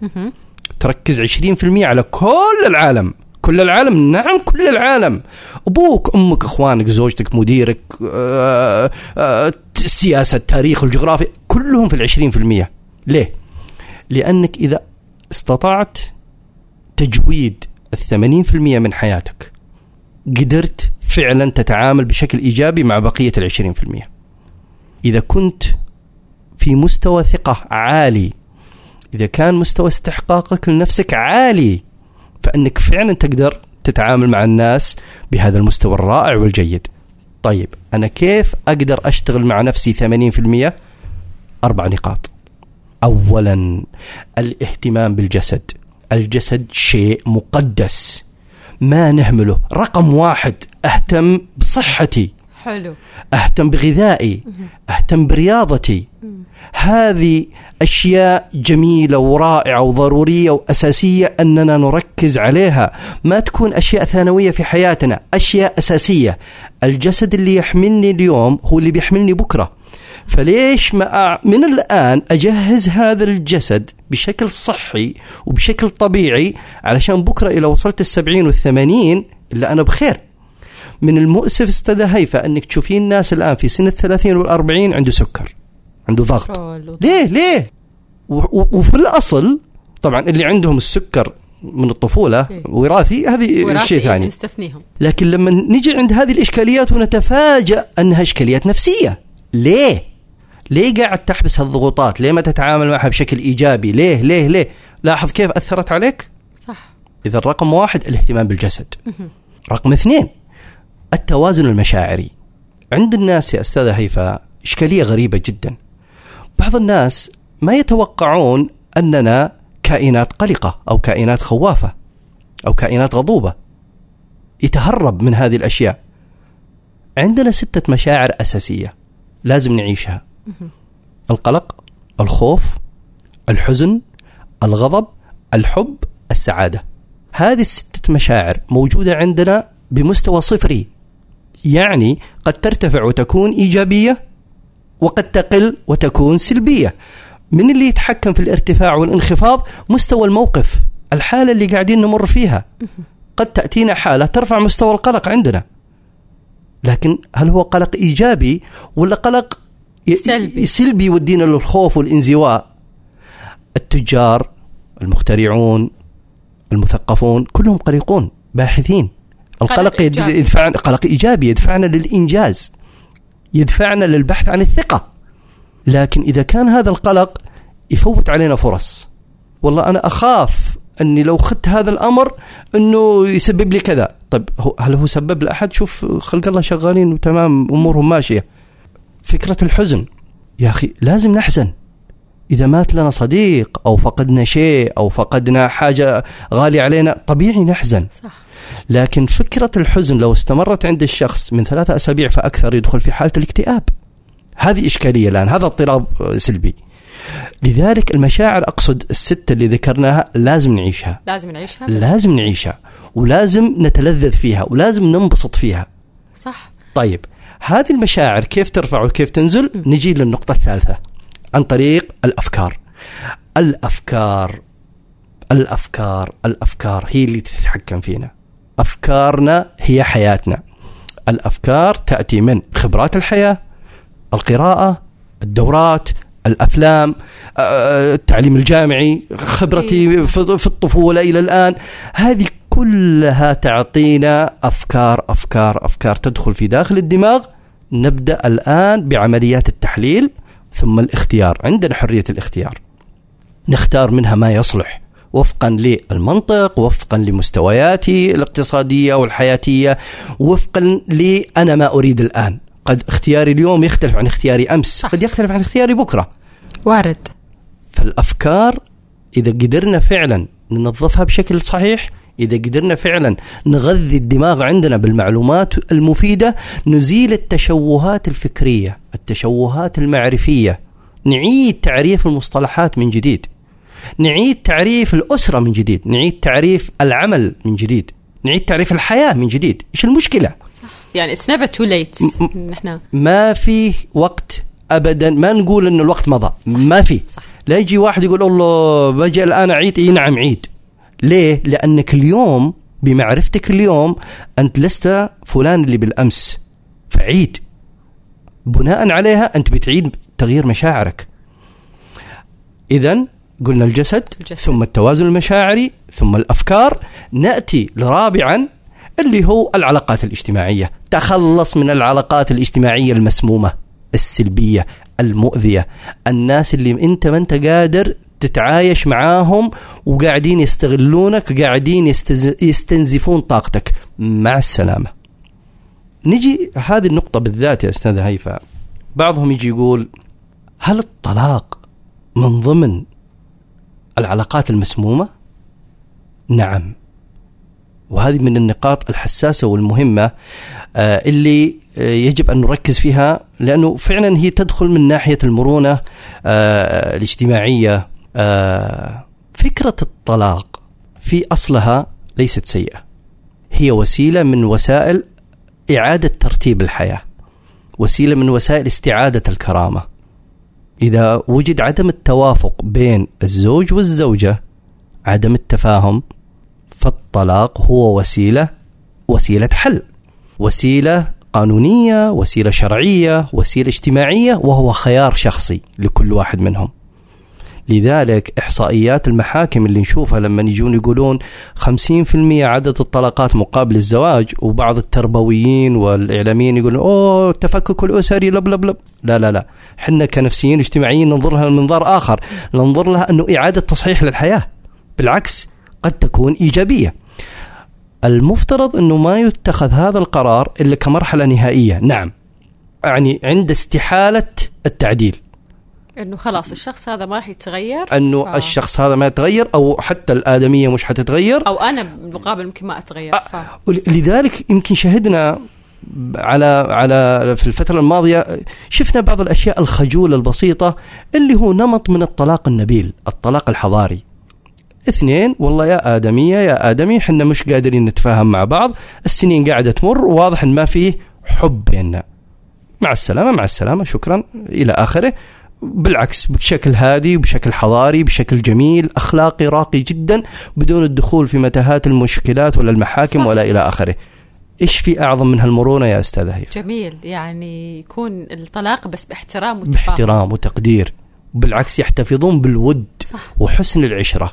تركز 20% على كل العالم. كل العالم. نعم كل العالم. أبوك أمك أخوانك زوجتك مديرك آآ آآ السياسة التاريخ الجغرافيا كلهم في العشرين في المية. ليه؟ لأنك إذا استطعت تجويد الثمانين في المية من حياتك قدرت فعلا تتعامل بشكل إيجابي مع بقية العشرين في المية. إذا كنت في مستوى ثقة عالي إذا كان مستوى استحقاقك لنفسك عالي فإنك فعلا تقدر تتعامل مع الناس بهذا المستوى الرائع والجيد. طيب أنا كيف أقدر أشتغل مع نفسي 80%؟ أربع نقاط. اولا الاهتمام بالجسد. الجسد شيء مقدس ما نهمله، رقم واحد أهتم بصحتي. حلو. أهتم بغذائي أهتم برياضتي. هذه أشياء جميلة ورائعة وضرورية وأساسية أننا نركز عليها. ما تكون أشياء ثانوية في حياتنا أشياء أساسية. الجسد اللي يحملني اليوم هو اللي بيحملني بكرة. فليش ما أع... من الآن أجهز هذا الجسد بشكل صحي وبشكل طبيعي علشان بكرة إذا وصلت السبعين والثمانين إلا أنا بخير. من المؤسف استاذة هيفا أنك تشوفين الناس الآن في سن الثلاثين والأربعين عنده سكر عنده ضغط ليه ليه وفي الأصل طبعا اللي عندهم السكر من الطفولة إيه. وراثي هذه شيء ثاني نستثنيهم لكن لما نجي عند هذه الإشكاليات ونتفاجأ أنها إشكاليات نفسية ليه؟ ليه قاعد تحبس هالضغوطات؟ ليه ما تتعامل معها بشكل إيجابي؟ ليه ليه ليه؟ لاحظ كيف أثرت عليك؟ صح إذا رقم واحد الاهتمام بالجسد رقم اثنين التوازن المشاعري. عند الناس يا أستاذة هيفاء إشكالية غريبة جدا. بعض الناس ما يتوقعون أننا كائنات قلقة أو كائنات خوافة أو كائنات غضوبة يتهرب من هذه الأشياء. عندنا ستة مشاعر أساسية لازم نعيشها. القلق الخوف الحزن الغضب الحب السعادة. هذه الستة مشاعر موجودة عندنا بمستوى صفري. يعني قد ترتفع وتكون إيجابية وقد تقل وتكون سلبية. من اللي يتحكم في الارتفاع والانخفاض؟ مستوى الموقف الحالة اللي قاعدين نمر فيها. قد تأتينا حالة ترفع مستوى القلق عندنا. لكن هل هو قلق إيجابي ولا قلق سلبي, سلبي يودينا للخوف والانزواء؟ التجار المخترعون المثقفون كلهم قلقون باحثين. القلق يدفعنا قلق إيجابي. يدفعنا للإنجاز يدفعنا للبحث عن الثقة. لكن إذا كان هذا القلق يفوت علينا فرص. والله أنا أخاف أني لو اخذت هذا الأمر أنه يسبب لي كذا. طيب هل هو سبب لأحد؟ شوف خلق الله شغالين وتمام أمورهم ماشية. فكرة الحزن. يا أخي لازم نحزن. إذا مات لنا صديق أو فقدنا شيء أو فقدنا حاجة غالية علينا طبيعي نحزن. صح. لكن فكرة الحزن لو استمرت عند الشخص من ثلاثة أسابيع فأكثر يدخل في حالة الاكتئاب. هذه إشكالية الآن هذا اضطراب سلبي. لذلك المشاعر أقصد السته اللي ذكرناها لازم نعيشها. لازم نعيشها. لازم نعيشها ولازم نتلذذ فيها ولازم ننبسط فيها. صح. طيب هذه المشاعر كيف ترفع وكيف تنزل؟ نجي للنقطة الثالثة. عن طريق الأفكار. الأفكار الأفكار الأفكار هي اللي تتحكم فينا. أفكارنا هي حياتنا. الأفكار تأتي من خبرات الحياة القراءة الدورات الأفلام آه، التعليم الجامعي خبرتي إيه. في الطفولة إلى الآن. هذه كلها تعطينا أفكار أفكار أفكار تدخل في داخل الدماغ. نبدأ الآن بعمليات التحليل. ثم الاختيار. عندنا حرية الاختيار. نختار منها ما يصلح. وفقا للمنطق وفقا لمستوياتي الاقتصادية والحياتية وفقا لي أنا ما أريد الآن. قد اختياري اليوم يختلف عن اختياري أمس. صح. قد يختلف عن اختياري بكرة. وارد. فالأفكار إذا قدرنا فعلا ننظفها بشكل صحيح إذا قدرنا فعلا نغذي الدماغ عندنا بالمعلومات المفيدة نزيل التشوهات الفكرية التشوهات المعرفية. نعيد تعريف المصطلحات من جديد. نعيد تعريف الأسرة من جديد. نعيد تعريف العمل من جديد. نعيد تعريف الحياة من جديد. إيش المشكلة؟ يعني it's never too late. نحن ما في وقت ابدا. ما نقول ان الوقت مضى. ما في. صح. لا يجي واحد يقول الله بجي الآن أعيد. إي نعم عيد. ليه؟ لأنك اليوم بمعرفتك اليوم أنت لست فلان اللي بالأمس. فعيد. بناء عليها أنت بتعيد تغيير مشاعرك. اذا قلنا الجسد, الجسد. ثم التوازن المشاعري ثم الأفكار. نأتي لرابعا اللي هو العلاقات الاجتماعية. تخلص من العلاقات الاجتماعية المسمومة السلبية المؤذية. الناس اللي أنت ما أنت قادر تتعايش معاهم وقاعدين يستغلونك قاعدين يستنزفون طاقتك. مع السلامة. نجي هذه النقطة بالذات يا أستاذ هيفا بعضهم يجي يقول هل الطلاق من ضمن العلاقات المسمومة؟ نعم. وهذه من النقاط الحساسة والمهمة آه، اللي آه، يجب أن نركز فيها لأنه فعلا هي تدخل من ناحية المرونة آه، فكرة الطلاق في أصلها ليست سيئة. هي وسيلة من وسائل إعادة ترتيب الحياة وسيلة من وسائل استعادة الكرامة. إذا وجد عدم التوافق بين الزوج والزوجة عدم التفاهم فالطلاق هو وسيلة وسيلة حل. وسيلة قانونية وسيلة شرعية وسيلة اجتماعية وهو خيار شخصي لكل واحد منهم. لذلك إحصائيات المحاكم اللي نشوفها لما يجون يقولون 50% عدد الطلاقات مقابل الزواج وبعض التربويين والإعلاميين يقولون أوه التفكك الأسري لب لب لب. لا لا لا. حنا كنفسيين اجتماعيين ننظر لها من منظار آخر ننظر لها أنه إعادة تصحيح للحياة. بالعكس قد تكون إيجابية. المفترض أنه ما يتخذ هذا القرار إلا كمرحلة نهائية. نعم. يعني عند استحالة التعديل. إنه خلاص الشخص هذا ما راح يتغير إنه ف... الشخص هذا ما يتغير أو حتى الآدمية مش حتتغير. أو أنا بالمقابل يمكن ما أتغير ف... لذلك يمكن شهدنا على على في الفترة الماضية شفنا بعض الأشياء الخجولة البسيطة اللي هو نمط من الطلاق النبيل الطلاق الحضاري. اثنين والله يا آدمية يا آدمي حنا مش قادرين نتفاهم مع بعض السنين قاعدة تمر وواضح إن ما فيه حب بيننا. مع السلامة مع السلامة شكرا إلى آخره. بالعكس بشكل هادي بشكل حضاري بشكل جميل أخلاقي راقي جدا بدون الدخول في متاهات المشكلات ولا المحاكم صح. ولا إلى آخره إيش في أعظم من هالمرونة يا استاذه هي جميل يعني يكون الطلاق بس باحترام وتفاهم باحترام وتقدير بالعكس يحتفظون بالود صح. وحسن العشرة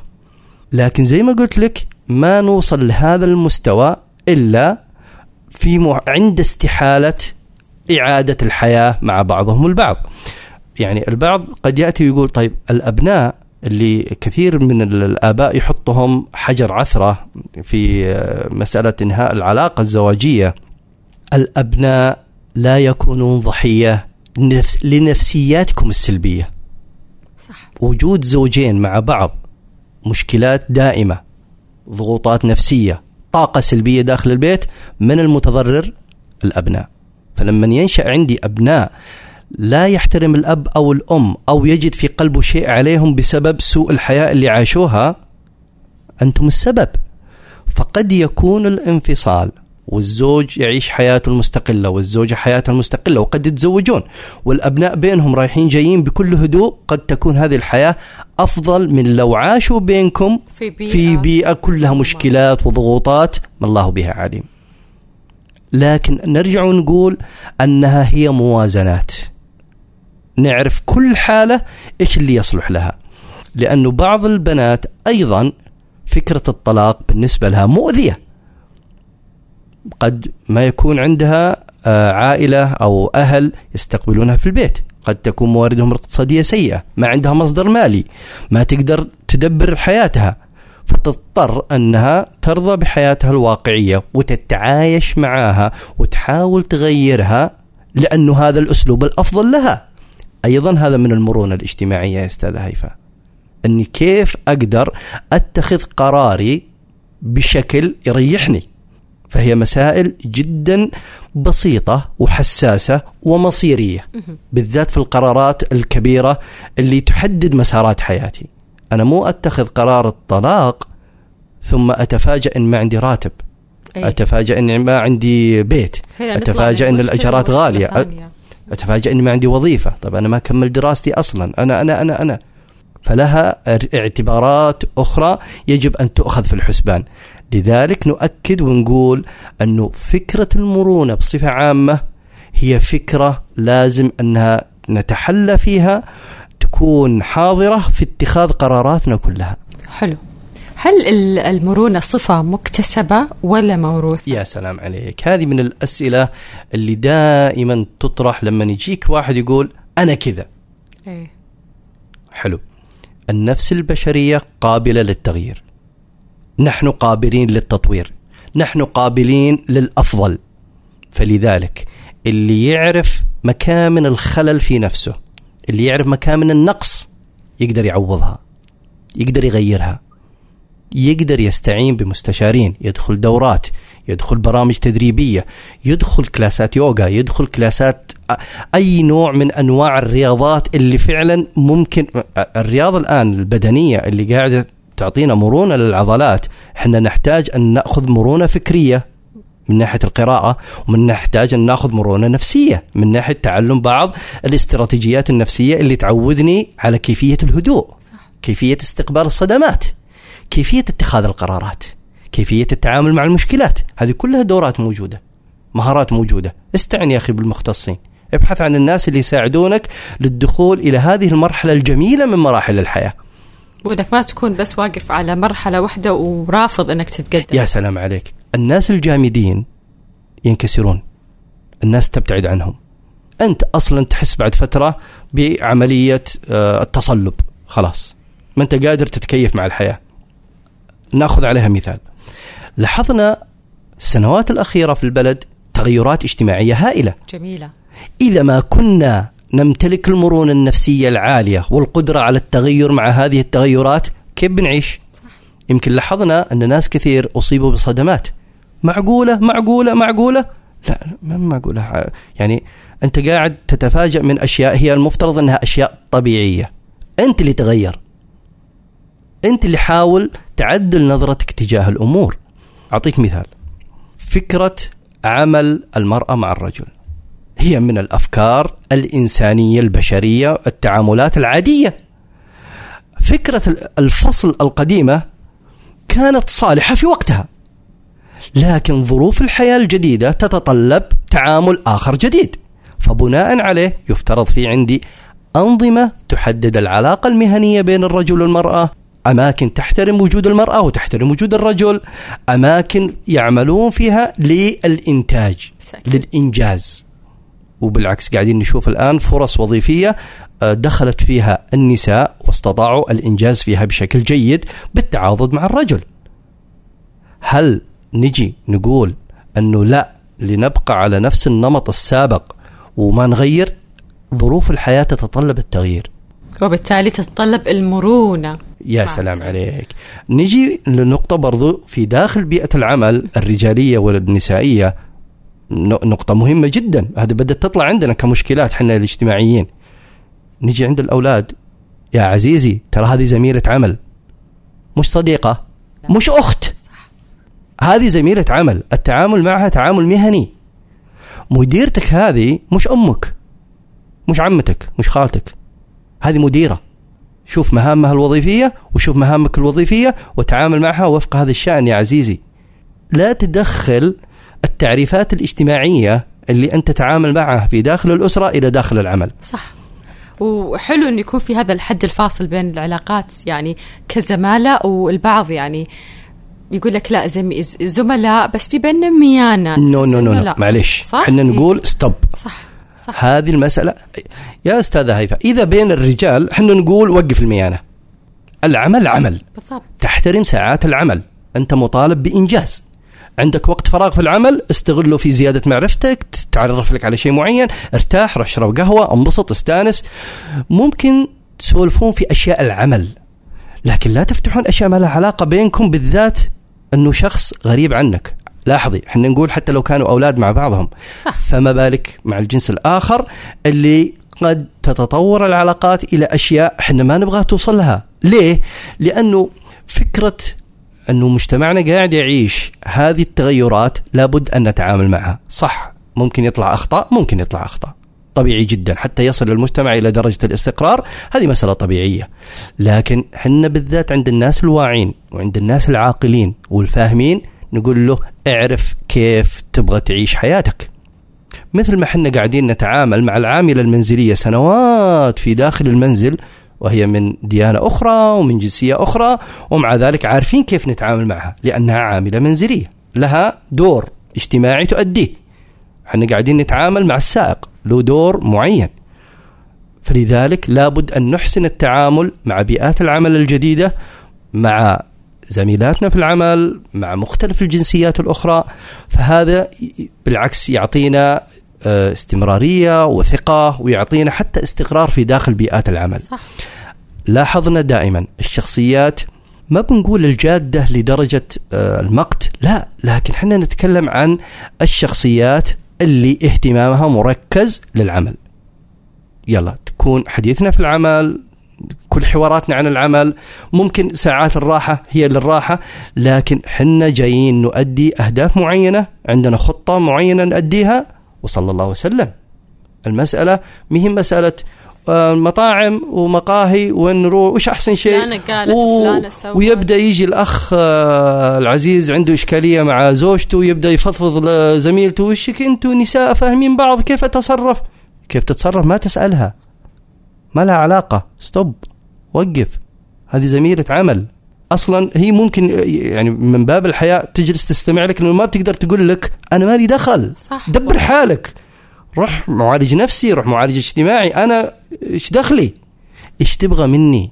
لكن زي ما قلت لك ما نوصل لهذا المستوى إلا في مع... عند استحالة إعادة الحياة مع بعضهم البعض. يعني البعض قد يأتي ويقول طيب الأبناء اللي كثير من الآباء يحطهم حجر عثرة في مسألة إنهاء العلاقة الزواجية الأبناء لا يكونون ضحية لنفسياتكم السلبية. صح. وجود زوجين مع بعض مشكلات دائمة ضغوطات نفسية طاقة سلبية داخل البيت من المتضرر الأبناء فلما ينشأ عندي أبناء لا يحترم الأب أو الأم أو يجد في قلبه شيء عليهم بسبب سوء الحياة اللي عاشوها أنتم السبب. فقد يكون الانفصال والزوج يعيش حياته المستقلة والزوجة حياتها المستقلة وقد يتزوجون. والأبناء بينهم رايحين جايين بكل هدوء قد تكون هذه الحياة أفضل من لو عاشوا بينكم في بيئة, في بيئة كلها مشكلات وضغوطات ما الله بها عليم. لكن نرجع ونقول أنها هي موازنات. نعرف كل حالة إيش اللي يصلح لها. لأنه بعض البنات أيضا فكرة الطلاق بالنسبة لها مؤذية. قد ما يكون عندها آه، عائلة أو أهل يستقبلونها في البيت. قد تكون مواردهم الاقتصادية سيئة ما عندها مصدر مالي ما تقدر تدبر حياتها. فتضطر أنها ترضى بحياتها الواقعية وتتعايش معها وتحاول تغيرها لأنه هذا الأسلوب الأفضل لها. أيضا هذا من المرونة الاجتماعية يا أستاذة هيفا أني كيف أقدر أتخذ قراري بشكل يريحني؟ فهي مسائل جدا بسيطة وحساسة ومصيرية بالذات في القرارات الكبيرة اللي تحدد مسارات حياتي. أنا مو أتخذ قرار الطلاق ثم أتفاجأ إن ما عندي راتب أي. أتفاجأ إن ما عندي بيت أتفاجأ إن الأجارات غالية. أتفاجأ إن ما عندي وظيفة. طب أنا ما كمل دراستي أصلا. أنا أنا أنا أنا. فلها اعتبارات أخرى يجب أن تؤخذ في الحسبان. لذلك نؤكد ونقول أنه فكرة المرونة بصفة عامة هي فكرة لازم أنها نتحلى فيها تكون حاضرة في اتخاذ قراراتنا كلها. حلو. هل المرونة صفة مكتسبة ولا موروثة؟ يا سلام عليك. هذه من الأسئلة اللي دائما تطرح لما يجيك واحد يقول أنا كذا. إيه؟ حلو. النفس البشرية قابلة للتغيير. نحن قابلين للتطوير. نحن قابلين للأفضل. فلذلك اللي يعرف مكامن الخلل في نفسه اللي يعرف مكامن النقص يقدر يعوضها يقدر يغيرها. يقدر يستعين بمستشارين يدخل دورات يدخل برامج تدريبية يدخل كلاسات يوغا يدخل كلاسات أي نوع من أنواع الرياضات اللي فعلا ممكن الرياضة الآن البدنية اللي قاعدة تعطينا مرونة للعضلات إحنا نحتاج أن نأخذ مرونة فكرية من ناحية القراءة ومن نحتاج أن نأخذ مرونة نفسية من ناحية تعلم بعض الاستراتيجيات النفسية اللي تعودني على كيفية الهدوء كيفية استقبال الصدمات. كيفية اتخاذ القرارات كيفية التعامل مع المشكلات هذه كلها دورات موجودة مهارات موجودة. استعن يا أخي بالمختصين. ابحث عن الناس اللي يساعدونك للدخول إلى هذه المرحلة الجميلة من مراحل الحياة. وإنك ما تكون بس واقف على مرحلة واحدة ورافض إنك تتقدم. يا سلام عليك. الناس الجامدين ينكسرون. الناس تبتعد عنهم. أنت أصلا تحس بعد فترة بعملية آه، التصلب. خلاص. ما أنت قادر تتكيف مع الحياة. ناخذ عليها مثال. لاحظنا السنوات الأخيرة في البلد تغيرات اجتماعية هائلة. جميلة. إذا ما كنا نمتلك المرونة النفسية العالية والقدرة على التغير مع هذه التغيرات كيف بنعيش؟ يمكن لاحظنا أن ناس كثير أصيبوا بصدمات. معقولة معقولة معقولة؟ لا ما معقولة. يعني أنت قاعد تتفاجأ من أشياء هي المفترض أنها أشياء طبيعية. أنت اللي تغير. أنت اللي حاول تعدل نظرتك تجاه الأمور. أعطيك مثال. فكرة عمل المرأة مع الرجل. هي من الأفكار الإنسانية البشرية التعاملات العادية. فكرة الفصل القديمة كانت صالحة في وقتها. لكن ظروف الحياة الجديدة تتطلب تعامل آخر جديد. فبناء عليه يفترض في عندي أنظمة تحدد العلاقة المهنية بين الرجل والمرأة أماكن تحترم وجود المرأة وتحترم وجود الرجل أماكن يعملون فيها للإنتاج للإنجاز وبالعكس قاعدين نشوف الآن فرص وظيفية آه، دخلت فيها النساء واستطاعوا الإنجاز فيها بشكل جيد بالتعاضد مع الرجل. هل نجي نقول أنه لا لنبقى على نفس النمط السابق وما نغير؟ ظروف الحياة تتطلب التغيير. وبالتالي تتطلب المرونة. يا سلام عليك. نجي لنقطة برضو في داخل بيئة العمل الرجالية والنسائية. نقطة مهمة جدا. هذه بدأت تطلع عندنا كمشكلات إحنا الاجتماعيين. نجي عند الأولاد. يا عزيزي ترى هذه زميلة عمل. مش صديقة. مش أخت. هذه زميلة عمل. التعامل معها تعامل مهني. مديرتك هذه مش أمك. مش عمتك. مش خالتك. هذه مديرة. شوف مهامها الوظيفية وشوف مهامك الوظيفية وتعامل معها وفق هذا الشأن يا عزيزي. لا تدخل التعريفات الاجتماعية اللي أنت تتعامل معها في داخل الأسرة إلى داخل العمل. صح. وحلو انه يكون في هذا الحد الفاصل بين العلاقات يعني كزمالة والبعض يعني يقول لك لا زملاء بس في بيننا ميانه no no no, no. معلش إحنا نقول stop صح. صح. هذه المسألة. يا أستاذة هيفا إذا بين الرجال إحنا نقول وقف الميانة. العمل عمل. بالضبط. تحترم ساعات العمل. أنت مطالب بإنجاز. عندك وقت فراغ في العمل استغله في زيادة معرفتك تعرف لك على شيء معين ارتاح روح اشرب قهوة انبسط استانس. ممكن تسولفون في أشياء العمل. لكن لا تفتحون أشياء ما لها علاقة بينكم بالذات إنه شخص غريب عنك. لاحظي إحنا نقول حتى لو كانوا أولاد مع بعضهم. صح. فما بالك مع الجنس الآخر اللي قد تتطور العلاقات إلى أشياء إحنا ما نبغى توصل لها. ليه؟ لأنه فكرة أنه مجتمعنا قاعد يعيش هذه التغيرات لابد أن نتعامل معها. صح ممكن يطلع أخطاء ممكن يطلع أخطاء. طبيعي جدا حتى يصل المجتمع إلى درجة الاستقرار هذه مسألة طبيعية. لكن حنا بالذات عند الناس الواعين وعند الناس العاقلين والفاهمين نقول له اعرف كيف تبغى تعيش حياتك. مثل ما حنا قاعدين نتعامل مع العاملة المنزلية سنوات في داخل المنزل وهي من ديانة أخرى ومن جنسية أخرى ومع ذلك عارفين كيف نتعامل معها لأنها عاملة منزلية لها دور اجتماعي تؤديه. إحنا قاعدين نتعامل مع السائق له دور معين. فلذلك لابد أن نحسن التعامل مع بيئات العمل الجديدة مع زميلاتنا في العمل مع مختلف الجنسيات الأخرى فهذا بالعكس يعطينا آه، استمرارية وثقة ويعطينا حتى استقرار في داخل بيئات العمل. صح. لاحظنا دائما الشخصيات ما بنقول الجادة لدرجة آه، المقت لا لكن إحنا نتكلم عن الشخصيات اللي اهتمامها مركز للعمل يلا تكون حديثنا في العمل كل حواراتنا عن العمل ممكن ساعات الراحة هي للراحة لكن حنا جايين نؤدي أهداف معينة عندنا خطة معينة نؤديها وصلى الله وسلم. المسألة مهم مسألة آه، مطاعم ومقاهي وين نروح وش أحسن شيء؟ فلانة قالت سوت. ويبدأ يجي الأخ آه، العزيز عنده إشكالية مع زوجته ويبدأ يفضفض لزميلته وشك إنتوا نساء فاهمين بعض؟ كيف أتصرف؟ كيف تتصرف؟ ما تسألها. ما لها علاقة. ستوب وقف. هذه زميلة عمل. أصلا هي ممكن يعني من باب الحياء تجلس تستمع لك لأنه ما بتقدر تقول لك أنا مالي دخل. صح. دبر حالك. روح معالج نفسي روح معالج اجتماعي. أنا إيش دخلي؟ إيش تبغى مني؟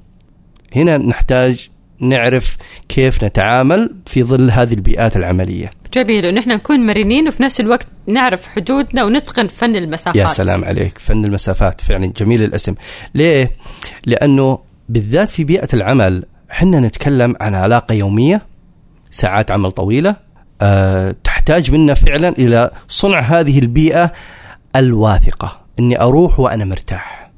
هنا نحتاج نعرف كيف نتعامل في ظل هذه البيئات العملية. جميل ونحن نكون مرنين وفي نفس الوقت نعرف حدودنا ونتقن فن المسافات. يا سلام عليك فن المسافات فعلا جميل الاسم. ليه؟ لأنه بالذات في بيئة العمل إحنا نتكلم عن علاقة يومية ساعات عمل طويلة أه تحتاج منا فعلا إلى صنع هذه البيئة الواثقة. إني أروح وأنا مرتاح.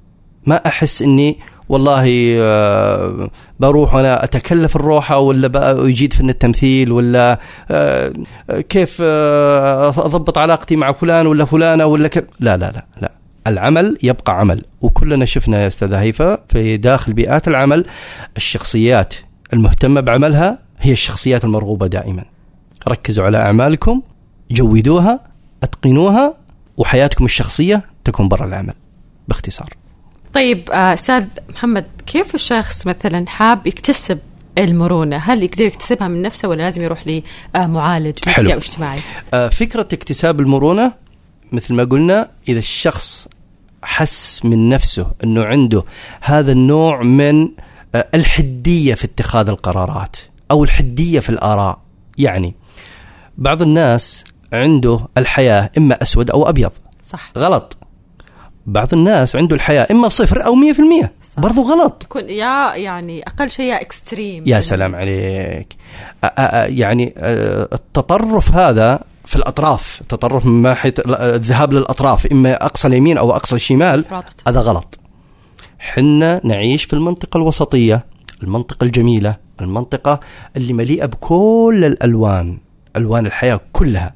ما أحس إني والله آه، بروح وأنا أتكلف الروحه ولا اجيد فن التمثيل ولا آه، كيف آه، أضبط علاقتي مع فلان ولا فلانة ولا ك... لا لا لا لا. العمل يبقى عمل. وكلنا شفنا يا أستاذ هيفا في داخل بيئات العمل الشخصيات المهتمة بعملها هي الشخصيات المرغوبة دائما. ركزوا على أعمالكم جودوها أتقنوها وحياتكم الشخصية تكون برا العمل. باختصار. طيب آه، أستاذ محمد كيف الشخص مثلا حاب يكتسب المرونة؟ هل يقدر يكتسبها من نفسه ولا لازم يروح لمعالج نفسي أو اجتماعي. آه، فكرة اكتساب المرونة مثل ما قلنا إذا الشخص حس من نفسه إنه عنده هذا النوع من آه، الحدية في اتخاذ القرارات أو الحدية في الآراء. يعني بعض الناس عنده الحياة إما أسود أو أبيض. صح. غلط. بعض الناس عنده الحياة إما صفر أو 100% صح. برضو غلط. تكون يا يعني أقل شيء يا اكستريم يا سلام عليك. أ أ يعني التطرف هذا في الأطراف التطرف من ناحية الذهاب للأطراف إما أقصى اليمين أو أقصى الشمال هذا غلط. حنا نعيش في المنطقة الوسطية المنطقة الجميلة المنطقة اللي مليئة بكل الألوان ألوان الحياة كلها.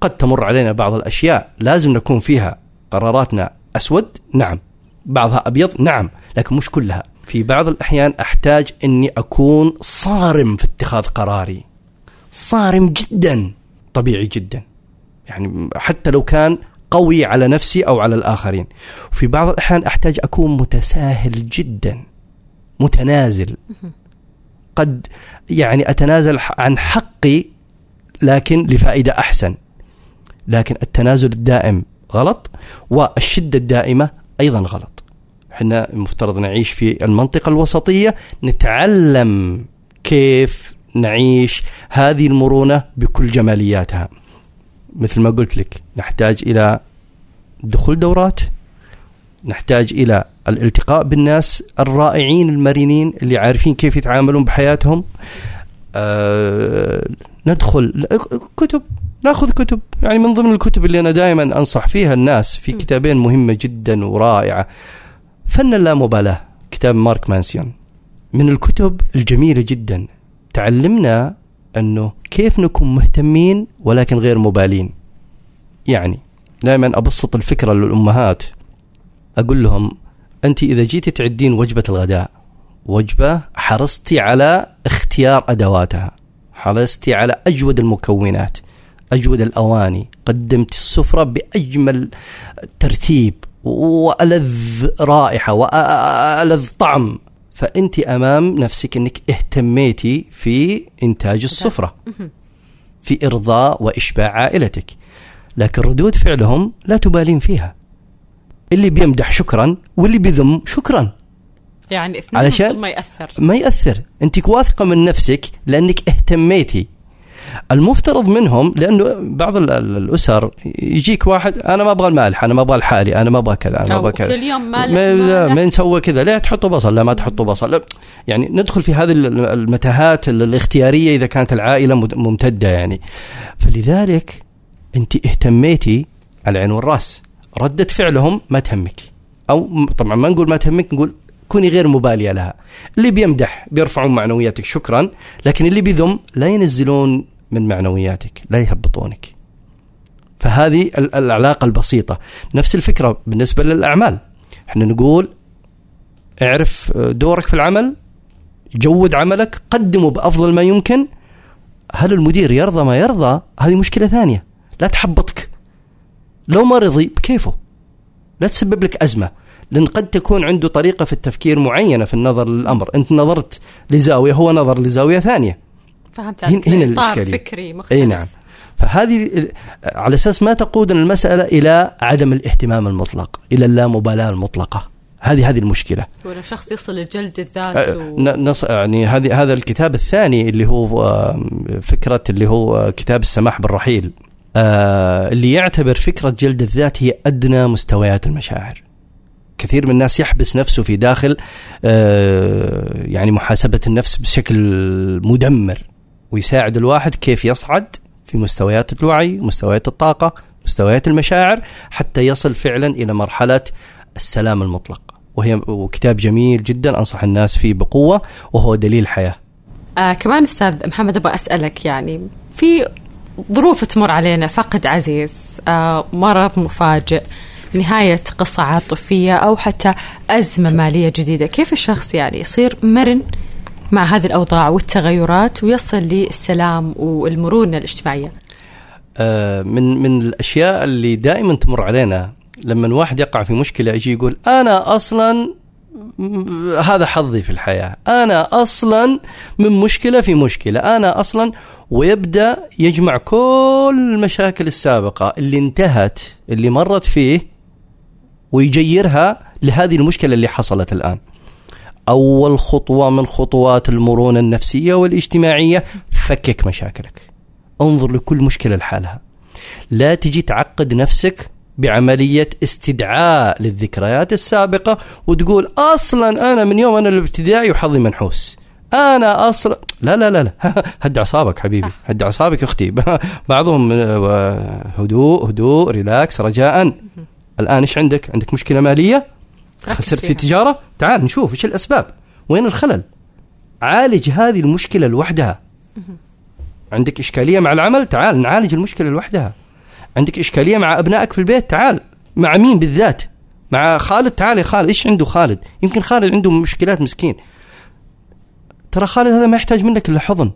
قد تمر علينا بعض الأشياء لازم نكون فيها قراراتنا أسود؟ نعم. بعضها أبيض؟ نعم. لكن مش كلها. في بعض الأحيان أحتاج إني أكون صارم في اتخاذ قراري. صارم جدا. طبيعي جدا. يعني حتى لو كان قوي على نفسي أو على الآخرين. وفي بعض الأحيان أحتاج أكون متساهل جدا. متنازل. قد يعني أتنازل عن حقي لكن لفائدة أحسن. لكن التنازل الدائم غلط والشدة الدائمة أيضا غلط. إحنا المفترض نعيش في المنطقة الوسطية نتعلم كيف نعيش هذه المرونة بكل جمالياتها. مثل ما قلت لك نحتاج إلى دخول دورات نحتاج إلى الالتقاء بالناس الرائعين المرنين اللي عارفين كيف يتعاملون بحياتهم. أه ندخل كتب ناخذ كتب. يعني من ضمن الكتب اللي أنا دائما أنصح فيها الناس في كتابين مهمة جدا ورائعة. فن اللامبالاه كتاب مارك مانسيون. من الكتب الجميلة جدا. تعلمنا أنه كيف نكون مهتمين ولكن غير مبالين. يعني دائما أبسط الفكرة للأمهات. أقول لهم أنت إذا جيتي تعدين وجبة الغداء وجبة حرصتي على اختيار أدواتها حرصتي على أجود المكونات. أجود الأواني. قدمت السفرة بأجمل ترتيب وألذ رائحة وألذ طعم. فأنت أمام نفسك أنك اهتميتي في إنتاج السفرة. في إرضاء وإشباع عائلتك. لكن ردود فعلهم لا تبالين فيها. اللي بيمدح شكرا واللي بيذم شكرا. يعني اثنين علشان ما يأثر. ما يأثر. أنت واثقة من نفسك لأنك اهتميتي. المفترض منهم لأنه بعض ال- ال- الأسر يجيك واحد أنا ما أبغى المالح أنا ما أبغى الحالي أنا ما أبغى كذا أنا ما أبغى كذا. كل يوم مالح ما نسوي كذا لا تحطوا بصل لا ما تحطوا بصل لا. يعني ندخل في هذه ال- المتاهات ال- الاختيارية إذا كانت العائلة ممتدة يعني. فلذلك أنت اهتميتي على العين والرأس. ردة فعلهم ما تهمك. أو طبعا ما نقول ما تهمك نقول كوني غير مبالية لها. اللي بيمدح بيرفعون معنوياتك شكرا لكن اللي بيذم لا ينزلون من معنوياتك لا يهبطونك. فهذه ال- العلاقة البسيطة. نفس الفكرة بالنسبة للأعمال. إحنا نقول اعرف دورك في العمل جود عملك قدمه بأفضل ما يمكن. هل المدير يرضى ما يرضى؟ هذه مشكلة ثانية. لا تحبطك. لو ما رضي بكيفه. لا تسبب لك أزمة. لأن قد تكون عنده طريقة في التفكير معينة في النظر للأمر. أنت نظرت لزاوية هو نظر لزاوية ثانية. فهمت هنا- عليك. هنا إطار الإشكالية. فكري مختلف. إي نعم. فهذه على أساس ما تقودنا المسألة إلى عدم الاهتمام المطلق إلى اللامبالاة المطلقة. هذه هذه المشكلة. ولا شخص يصل لجلد الذات أه، و... نص يعني هذه هذا الكتاب الثاني اللي هو آه، فكرة اللي هو آه، كتاب السماح بالرحيل. اللي يعتبر فكرة جلد الذات هي أدنى مستويات المشاعر. كثير من الناس يحبس نفسه في داخل يعني محاسبة النفس بشكل مدمر. ويساعد الواحد كيف يصعد في مستويات الوعي مستويات الطاقة مستويات المشاعر حتى يصل فعلا إلى مرحلة السلام المطلق. وهي وكتاب جميل جدا أنصح الناس فيه بقوة وهو دليل حياة. آه كمان أستاذ محمد أبغى أسألك يعني في ظروف تمر علينا فقد عزيز آه مرض مفاجئ نهاية قصة عاطفية أو حتى أزمة مالية جديدة كيف الشخص يعني يصير مرن مع هذه الأوضاع والتغيرات ويصل للسلام والمرونة الاجتماعية. آه، من من الأشياء اللي دائما تمر علينا لما الواحد يقع في مشكلة يجي يقول أنا أصلا م- هذا حظي في الحياة، أنا أصلا من مشكلة في مشكلة، أنا أصلا ويبدأ يجمع كل المشاكل السابقة اللي انتهت اللي مرت فيه ويجيرها لهذه المشكلة اللي حصلت الآن. أول خطوة من خطوات المرونة النفسية والاجتماعية فكك مشاكلك. انظر لكل مشكلة لحالها. لا تجي تعقد نفسك بعملية استدعاء للذكريات السابقة وتقول أصلا أنا من يوم أنا الابتدائي وحظي منحوس. أنا أصلا لا لا لا لا هد أعصابك حبيبي. هد أعصابك يا أختي بعضهم آه، هدوء هدوء ريلاكس رجاء الآن إيش عندك؟ عندك مشكلة مالية؟ خسرت في. تجارة؟ تعال نشوف إيش الأسباب؟ وين الخلل؟ عالج هذه المشكلة لوحدها. عندك إشكالية مع العمل؟ تعال نعالج المشكلة لوحدها. عندك إشكالية مع أبنائك في البيت؟ تعال. مع مين بالذات؟ مع خالد تعال يا خالد إيش عنده خالد؟ يمكن خالد عنده مشكلات مسكين. ترى خالد هذا ما يحتاج منك إلا حضن.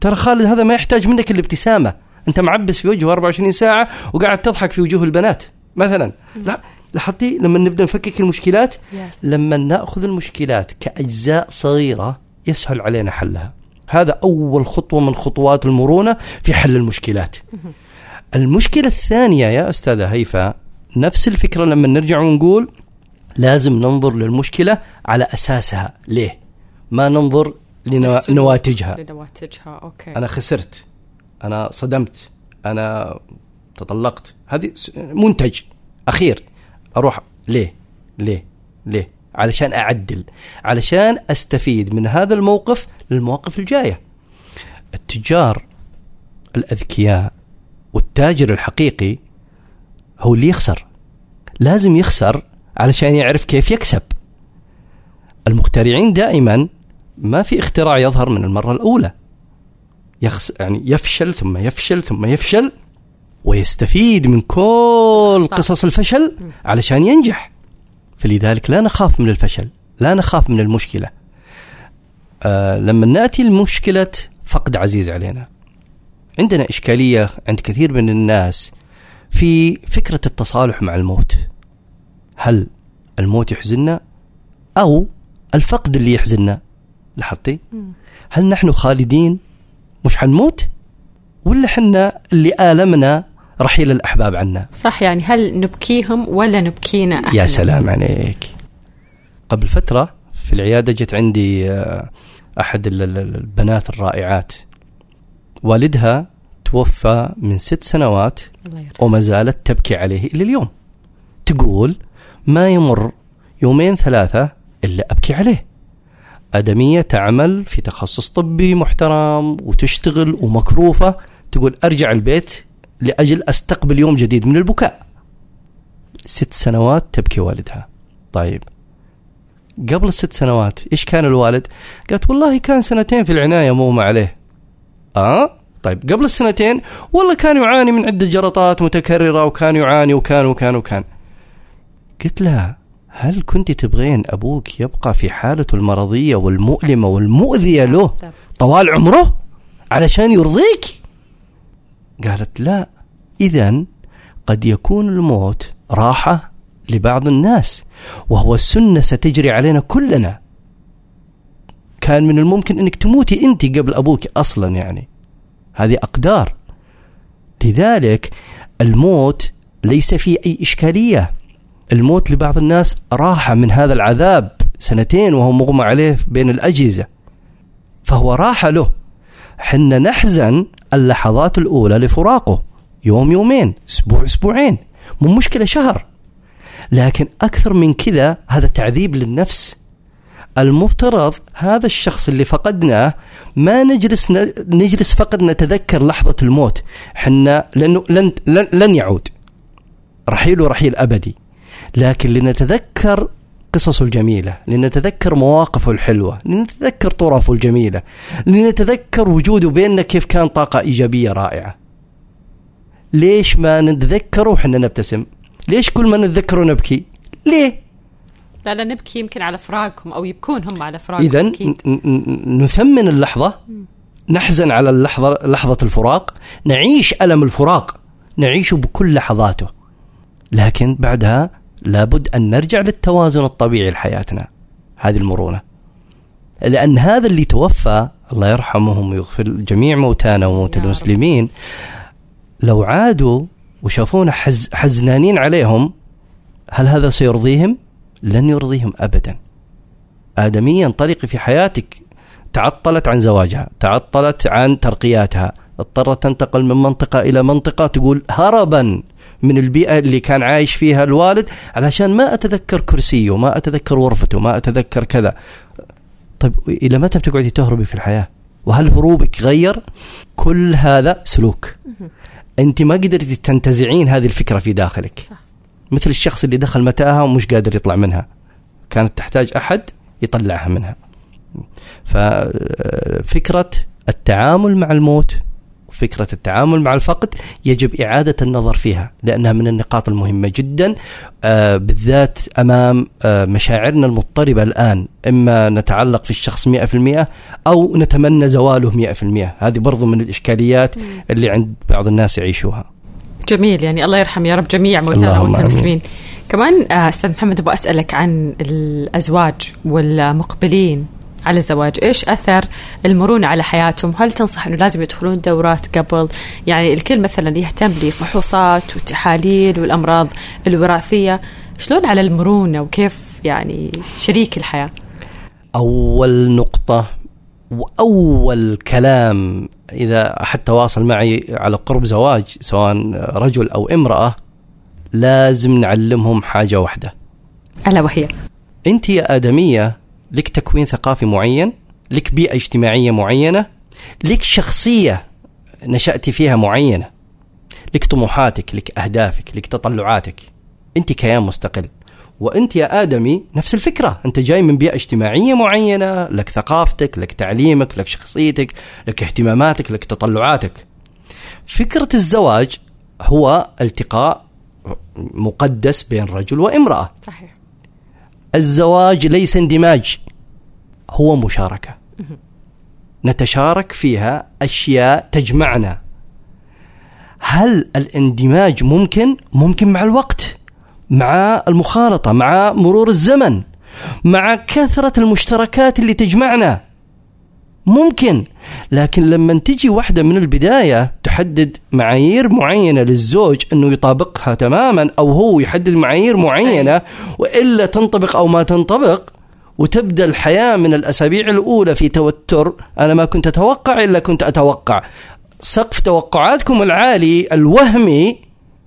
ترى خالد هذا ما يحتاج منك إلا ابتسامة. أنت معبس في وجهه 24 ساعة وقاعد تضحك في وجوه البنات مثلا. لا لاحظتي لما نبدأ نفكك المشكلات. لما نأخذ المشكلات كأجزاء صغيرة يسهل علينا حلها. هذا أول خطوة من خطوات المرونة في حل المشكلات. المشكلة الثانية يا أستاذة هيفا نفس الفكرة لما نرجع ونقول لازم ننظر للمشكلة على أساسها، ليه؟ ما ننظر. لنواتجها. لنواتجها أوكي أنا خسرت أنا صدمت أنا تطلقت هذه منتج أخير أروح. ليه؟ ليه؟ ليه؟ علشان أعدل. علشان أستفيد من هذا الموقف للمواقف الجاية. التجار الأذكياء والتاجر الحقيقي هو اللي يخسر. لازم يخسر علشان يعرف كيف يكسب. المخترعين دائما ما في اختراع يظهر من المرة الأولى. يخس يعني يفشل ثم يفشل ثم يفشل. ويستفيد من كل طبعا. قصص الفشل علشان ينجح. فلذلك لا نخاف من الفشل لا نخاف من المشكلة. آه لما نأتي لمشكلة فقد عزيز علينا. عندنا إشكالية عند كثير من الناس في فكرة التصالح مع الموت. هل الموت يحزننا أو الفقد اللي يحزننا؟ لاحظتي؟ هل نحن خالدين مش حنموت؟ ولا حنا اللي آلمنا رحيل الأحباب عنا. صح يعني هل نبكيهم ولا نبكينا أحنا؟ يا سلام عليك. قبل فترة في العيادة جت عندي آه، أحد ال- ال- البنات الرائعات. والدها توفى من ست سنوات وما زالت تبكي عليه إلى اليوم. تقول ما يمر يومين ثلاثة إلا أبكي عليه. آدمية تعمل في تخصص طبي محترم وتشتغل ومكروفة. تقول أرجع البيت لأجل أستقبل يوم جديد من البكاء. ست سنوات تبكي والدها. طيب. قبل الست سنوات إيش كان الوالد؟ قالت والله كان سنتين في العناية مو عليه. آه؟ طيب. قبل السنتين والله كان يعاني من عدة جلطات متكررة وكان يعاني وكان وكان وكان. قلت لها هل كنت تبغين أبوك يبقى في حالته المرضية والمؤلمة والمؤذية له طوال عمره علشان يرضيك؟ قالت لا إذا قد يكون الموت راحة لبعض الناس وهو السنة ستجري علينا كلنا. كان من الممكن أنك تموتي أنت قبل أبوك أصلا يعني. هذه أقدار. لذلك الموت ليس فيه أي إشكالية. الموت لبعض الناس راحة من هذا العذاب سنتين وهو مغمى عليه بين الأجهزة. فهو راحة له. حنا نحزن اللحظات الأولى لفراقه يوم يومين أسبوع أسبوعين مو مشكلة شهر. لكن أكثر من كذا هذا تعذيب للنفس. المفترض هذا الشخص اللي فقدناه ما نجلس نجلس فقط نتذكر لحظة الموت. حنا لأنه لن, لن, لن يعود. رحيله رحيل أبدي. لكن لنتذكر قصصه الجميلة لنتذكر مواقفه الحلوة لنتذكر طرفه الجميلة لنتذكر وجوده بيننا كيف كان طاقة إيجابية رائعة. ليش ما نتذكره وحنا نبتسم؟ ليش كل ما نتذكره نبكي؟ ليه؟ لا لا نبكي يمكن على فراقهم أو يبكون هم على فراقهم اذا نثمن اللحظة نحزن على اللحظة لحظة الفراق نعيش ألم الفراق نعيشه بكل لحظاته. لكن بعدها لابد أن نرجع للتوازن الطبيعي لحياتنا هذه المرونة لأن هذا اللي توفى الله يرحمهم ويغفر جميع موتانا وموتى المسلمين لو عادوا وشافونا حز حزنانين عليهم هل هذا سيرضيهم؟ لن يرضيهم ابدا. ادميه انطلقي في حياتك تعطلت عن زواجها، تعطلت عن ترقياتها، اضطرت تنتقل من منطقة إلى منطقة تقول هربا من البيئة اللي كان عايش فيها الوالد علشان ما أتذكر كرسيه، ما أتذكر غرفته، ما أتذكر كذا. طيب إلى متى بتقعدي تهربي في الحياة؟ وهل هروبك غير؟ كل هذا سلوك. أنت ما قدرتي تنتزعين هذه الفكرة في داخلك. صح. مثل الشخص اللي دخل متاهة ومش قادر يطلع منها كانت تحتاج أحد يطلعها منها ففكرة التعامل مع الموت فكرة التعامل مع الفقد يجب إعادة النظر فيها لأنها من النقاط المهمة جدا آه بالذات أمام آه مشاعرنا المضطربة الآن إما نتعلق في الشخص 100% أو نتمنى زواله 100% هذه برضو من الإشكاليات اللي عند بعض الناس يعيشوها. جميل يعني الله يرحم يا رب جميع موتانا وموتى المسلمين كمان آه، أستاذ محمد أبغى أسألك عن الأزواج والمقبلين. على الزواج إيش أثر المرونة على حياتهم؟ هل تنصح إنه لازم يدخلون دورات قبل؟ يعني الكل مثلا يهتم بفحوصات والتحاليل والأمراض الوراثية. شلون على المرونة وكيف يعني شريك الحياة؟ أول نقطة وأول كلام إذا أحد تواصل معي على قرب زواج سواء رجل أو امرأة لازم نعلمهم حاجة واحدة. ألا وهي؟ أنت يا آدمية لك تكوين ثقافي معين لك بيئة اجتماعية معينة لك شخصية نشأت فيها معينة. لك طموحاتك لك أهدافك لك تطلعاتك. أنت كيان مستقل. وأنت يا آدمي نفس الفكرة. أنت جاي من بيئة اجتماعية معينة لك ثقافتك لك تعليمك لك شخصيتك لك اهتماماتك لك تطلعاتك. فكرة الزواج هو التقاء مقدس بين رجل وامرأة. صحيح. الزواج ليس اندماج هو مشاركة. نتشارك فيها أشياء تجمعنا. هل الاندماج ممكن؟ ممكن مع الوقت مع المخالطة مع مرور الزمن مع كثرة المشتركات اللي تجمعنا. ممكن. لكن لما تجي واحدة من البداية تحدد معايير معينة للزوج أنه يطابقها تماما أو هو يحدد معايير معينة وإلا تنطبق أو ما تنطبق وتبدأ الحياة من الأسابيع الأولى في توتر. أنا ما كنت أتوقع إلا كنت أتوقع. سقف توقعاتكم العالي الوهمي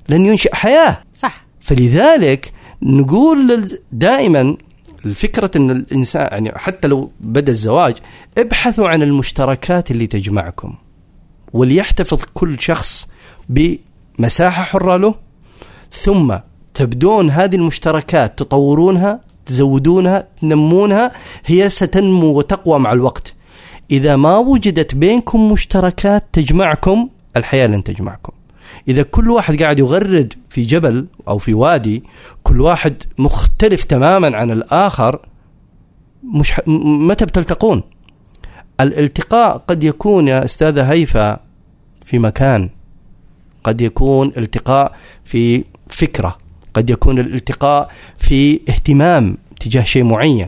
لن ينشئ حياة. صح. فلذلك نقول دائما الفكرة إن الانسان يعني حتى لو بدأ الزواج ابحثوا عن المشتركات اللي تجمعكم. وليحتفظ كل شخص بمساحة حرة له. ثم تبدون هذه المشتركات تطورونها تزودونها تنمونها هي ستنمو وتقوى مع الوقت. إذا ما وجدت بينكم مشتركات تجمعكم الحياة لن تجمعكم. إذا كل واحد قاعد يغرد في جبل أو في وادي كل واحد مختلف تماما عن الآخر مش ح... متى بتلتقون؟ الالتقاء قد يكون يا أستاذة هيفا في مكان قد يكون التقاء في فكرة قد يكون الالتقاء في اهتمام تجاه شيء معين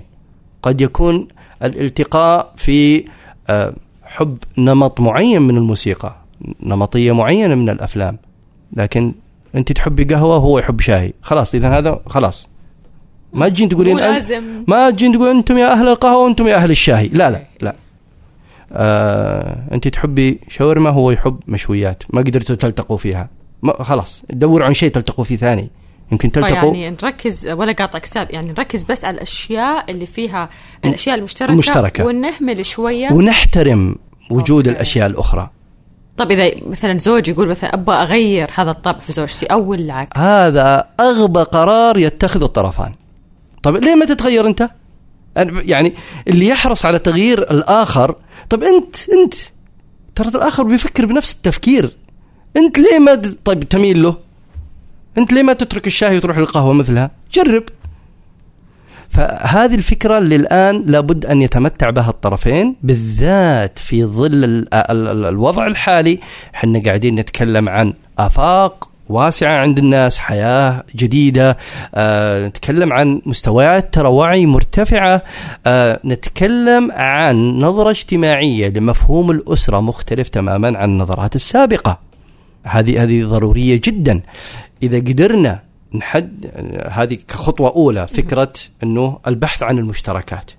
قد يكون الالتقاء في آه، حب نمط معين من الموسيقى نمطية معينة من الأفلام. لكن انت تحبي قهوة وهو يحب شاي. خلاص اذا هذا خلاص. ما تجين تقولين لازم. ما تجين تقول أنتم يا أهل القهوة وأنتم يا أهل الشاي. لا لا لا. آه أنت تحبي شاورما هو يحب مشويات. ما قدرتوا تلتقوا فيها. ما خلاص دوروا عن شيء تلتقوا فيه ثاني. يمكن تلتقوا يعني نركز ولا قاطعك أستاذ يعني نركز بس على الأشياء اللي فيها الأشياء المشتركة المشتركة. ونهمل شوية. ونحترم وجود أوكي. الأشياء الأخرى. طب إذا مثلا زوج يقول مثلا أبغى أغير هذا الطبع في زوجتي أو العكس هذا أغبى قرار يتخذه الطرفان. طب ليه ما تتغير أنت؟ يعني اللي يحرص على تغيير الآخر طب أنت أنت ترى الآخر بيفكر بنفس التفكير. أنت ليه ما طيب تميل له؟ أنت ليه ما تترك الشاي وتروح للقهوة مثلها؟ جرب. فهذه الفكرة اللي الآن لابد أن يتمتع بها الطرفين بالذات في ظل ال- ال- ال- الوضع الحالي. إحنا قاعدين نتكلم عن آفاق واسعة عند الناس حياة جديدة آه، نتكلم عن مستويات ترى وعي مرتفعة آه، نتكلم عن نظرة اجتماعية لمفهوم الأسرة مختلف تماما عن النظرات السابقة. هذه هذه ضرورية جدا. إذا قدرنا نحد هذه كخطوة أولى فكرة أنه البحث عن المشتركات.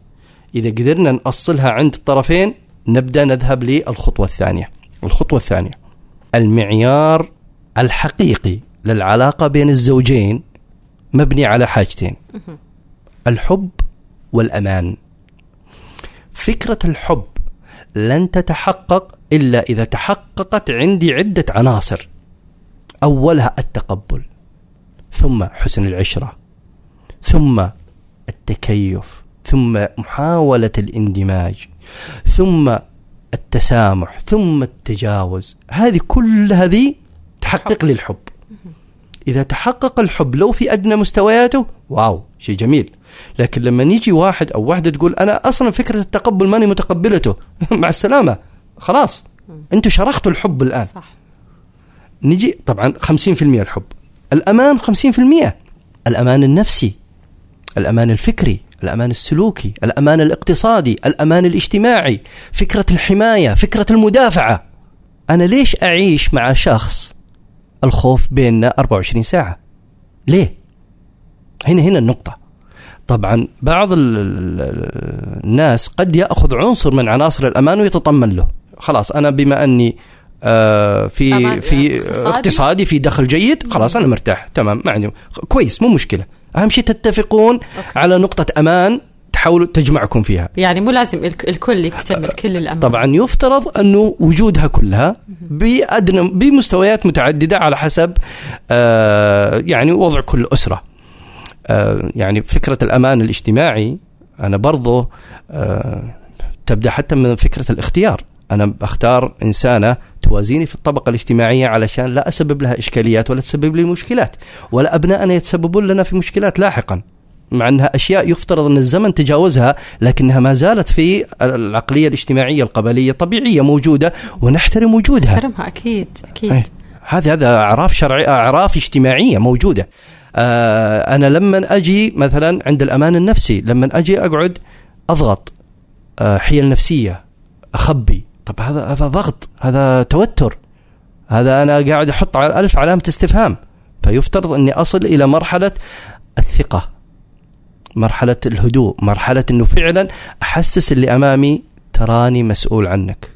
إذا قدرنا نأصلها عند الطرفين نبدأ نذهب للخطوة الثانية. الخطوة الثانية المعيار الحقيقي للعلاقة بين الزوجين مبني على حاجتين. الحب والأمان. فكرة الحب لن تتحقق إلا إذا تحققت عندي عدة عناصر. أولها التقبل. ثم حسن العشرة ثم التكيف ثم محاولة الاندماج ثم التسامح ثم التجاوز. هذه كل هذه تحقق لي الحب إذا تحقق الحب لو في أدنى مستوياته واو شيء جميل. لكن لما يجي واحد أو واحدة تقول أنا أصلا فكرة التقبل ماني متقبلته. مع السلامة. خلاص. أنتوا شرختوا الحب الآن. صح. نجي طبعا 50% الحب. الأمان 50% الأمان النفسي الأمان الفكري الأمان السلوكي الأمان الاقتصادي الأمان الاجتماعي فكرة الحماية فكرة المدافعة. أنا ليش أعيش مع شخص الخوف بيننا 24 ساعة؟ ليه؟ هنا هنا النقطة. طبعا بعض ال- ال- الناس قد يأخذ عنصر من عناصر الأمان ويتطمن له. خلاص أنا بما أني آه، في في اقتصادي. اقتصادي في دخل جيد خلاص أنا مرتاح تمام ما عندي كويس مو مشكلة. أهم شيء تتفقون أوكي. على نقطة أمان تحاولوا تجمعكم فيها. يعني مو لازم الك- الكل يكتمل كل الأمر طبعا يفترض أنه وجودها كلها بادنى بمستويات متعددة على حسب آه يعني وضع كل أسرة. آه يعني فكرة الأمان الاجتماعي أنا برضو آه تبدأ حتى من فكرة الاختيار. أنا بختار إنسانة توازيني في الطبقة الاجتماعية علشان لا أسبب لها إشكاليات ولا تسبب لي مشكلات. ولا ابنائنا يتسببون لنا في مشكلات لاحقا. مع أنها أشياء يفترض أن الزمن تجاوزها لكنها ما زالت في العقلية الاجتماعية القبلية طبيعية موجودة ونحترم وجودها. احترمها أكيد أكيد. إيه. هذه هذا أعراف شرعيه أعراف اجتماعية موجودة. آه أنا لما أجي مثلا عند الأمان النفسي لما أجي أقعد أضغط آه حيل نفسية أخبي طب هذا هذا ضغط هذا توتر. هذا أنا قاعد أحط على ألف علامة استفهام. فيفترض أني أصل إلى مرحلة الثقة مرحلة الهدوء مرحلة إنه فعلا أحسس اللي أمامي تراني مسؤول عنك.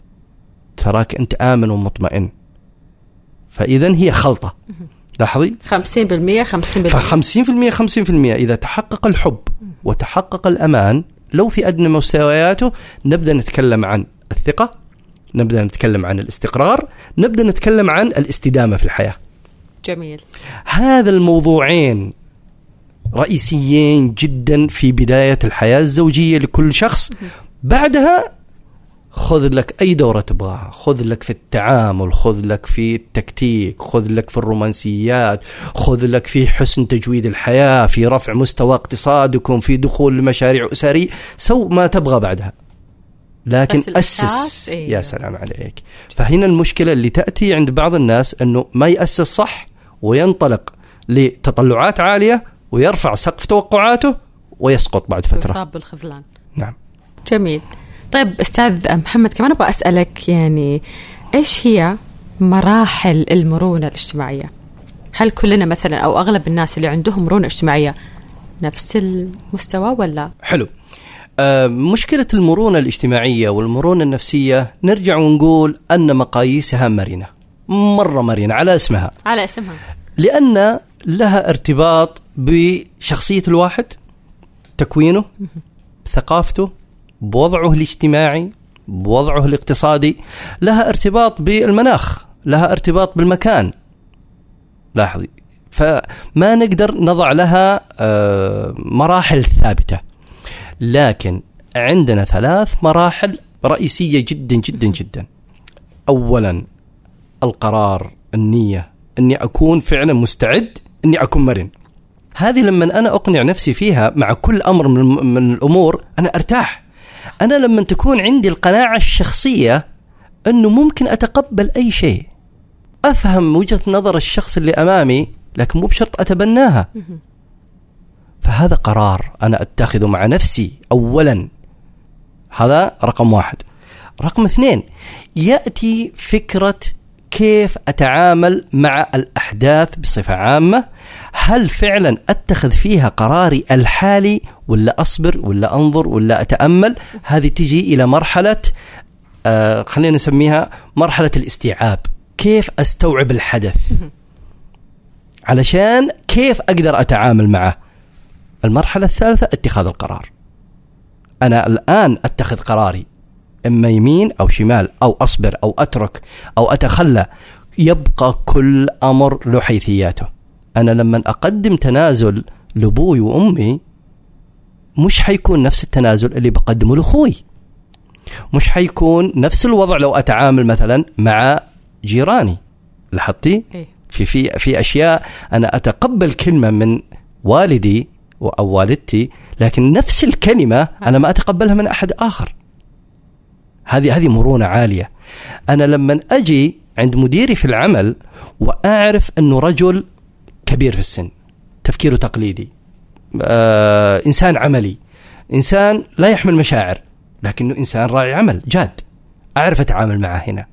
تراك أنت آمن ومطمئن. فاذا هي خلطة. لاحظي؟ 50% 50% ف50% 50% إذا تحقق الحب وتحقق الأمان لو في أدنى مستوياته نبدأ نتكلم عن الثقة. نبدأ نتكلم عن الاستقرار نبدأ نتكلم عن الاستدامة في الحياة. جميل. هذا الموضوعين رئيسيين جدا في بداية الحياة الزوجية لكل شخص. بعدها خذ لك أي دورة تبغاها. خذ لك في التعامل خذ لك في التكتيك خذ لك في الرومانسيات خذ لك في حسن تجويد الحياة في رفع مستوى اقتصادكم في دخول لمشاريع اسريه سو ما تبغى بعدها. لكن أسس. إيه. يا سلام عليك. فهنا المشكلة اللي تأتي عند بعض الناس أنه ما يأسس صح وينطلق لتطلعات عالية ويرفع سقف توقعاته ويسقط بعد فترة. يصاب بالخذلان. نعم. جميل. طيب أستاذ محمد كمان أبغى أسألك يعني إيش هي مراحل المرونة الاجتماعية؟ هل كلنا مثلا أو أغلب الناس اللي عندهم مرونة اجتماعية نفس المستوى ولا؟ حلو. مشكلة المرونة الاجتماعية والمرونة النفسية نرجع ونقول أن مقاييسها مرنة. مرة مرنة على اسمها. على اسمها. لأن لها ارتباط بشخصية الواحد تكوينه ثقافته بوضعه الاجتماعي بوضعه الاقتصادي. لها ارتباط بالمناخ لها ارتباط بالمكان. لاحظي. فما نقدر نضع لها آه، مراحل ثابتة. لكن عندنا ثلاث مراحل رئيسية جدا جدا جدا. اولا القرار النية إني أكون فعلا مستعد إني أكون مرن. هذه لما أنا أقنع نفسي فيها مع كل أمر من, الأمور أنا أرتاح. أنا لما تكون عندي القناعة الشخصية إنه ممكن أتقبل أي شيء. أفهم وجهة نظر الشخص اللي أمامي لكن مو بشرط أتبناها. فهذا قرار أنا أتخذه مع نفسي اولا. هذا رقم واحد. رقم اثنين يأتي فكرة كيف أتعامل مع الأحداث بصفة عامة. هل فعلا أتخذ فيها قراري الحالي ولا أصبر ولا أنظر ولا أتأمل؟ هذه تجي إلى مرحلة آه خلينا نسميها مرحلة الاستيعاب. كيف أستوعب الحدث؟ علشان كيف أقدر أتعامل معه؟ المرحلة الثالثة اتخاذ القرار. أنا الآن أتخذ قراري. إما يمين أو شمال أو أصبر أو أترك أو أتخلى. يبقى كل أمر له حيثياته أنا لما أقدم تنازل لأبوي وأمي مش حيكون نفس التنازل اللي بقدمه لأخوي. مش حيكون نفس الوضع لو أتعامل مثلا مع جيراني. لاحظتي؟ إيه. في في في أشياء أنا أتقبل كلمة من والدي أو والدتي لكن نفس الكلمة أنا ما أتقبلها من أحد آخر. هذه هذه مرونة عالية. أنا لما أجي عند مديري في العمل وأعرف أنه رجل كبير في السن تفكيره تقليدي آه إنسان عملي إنسان لا يحمل مشاعر لكنه إنسان راعي عمل جاد. أعرف أتعامل معه هنا.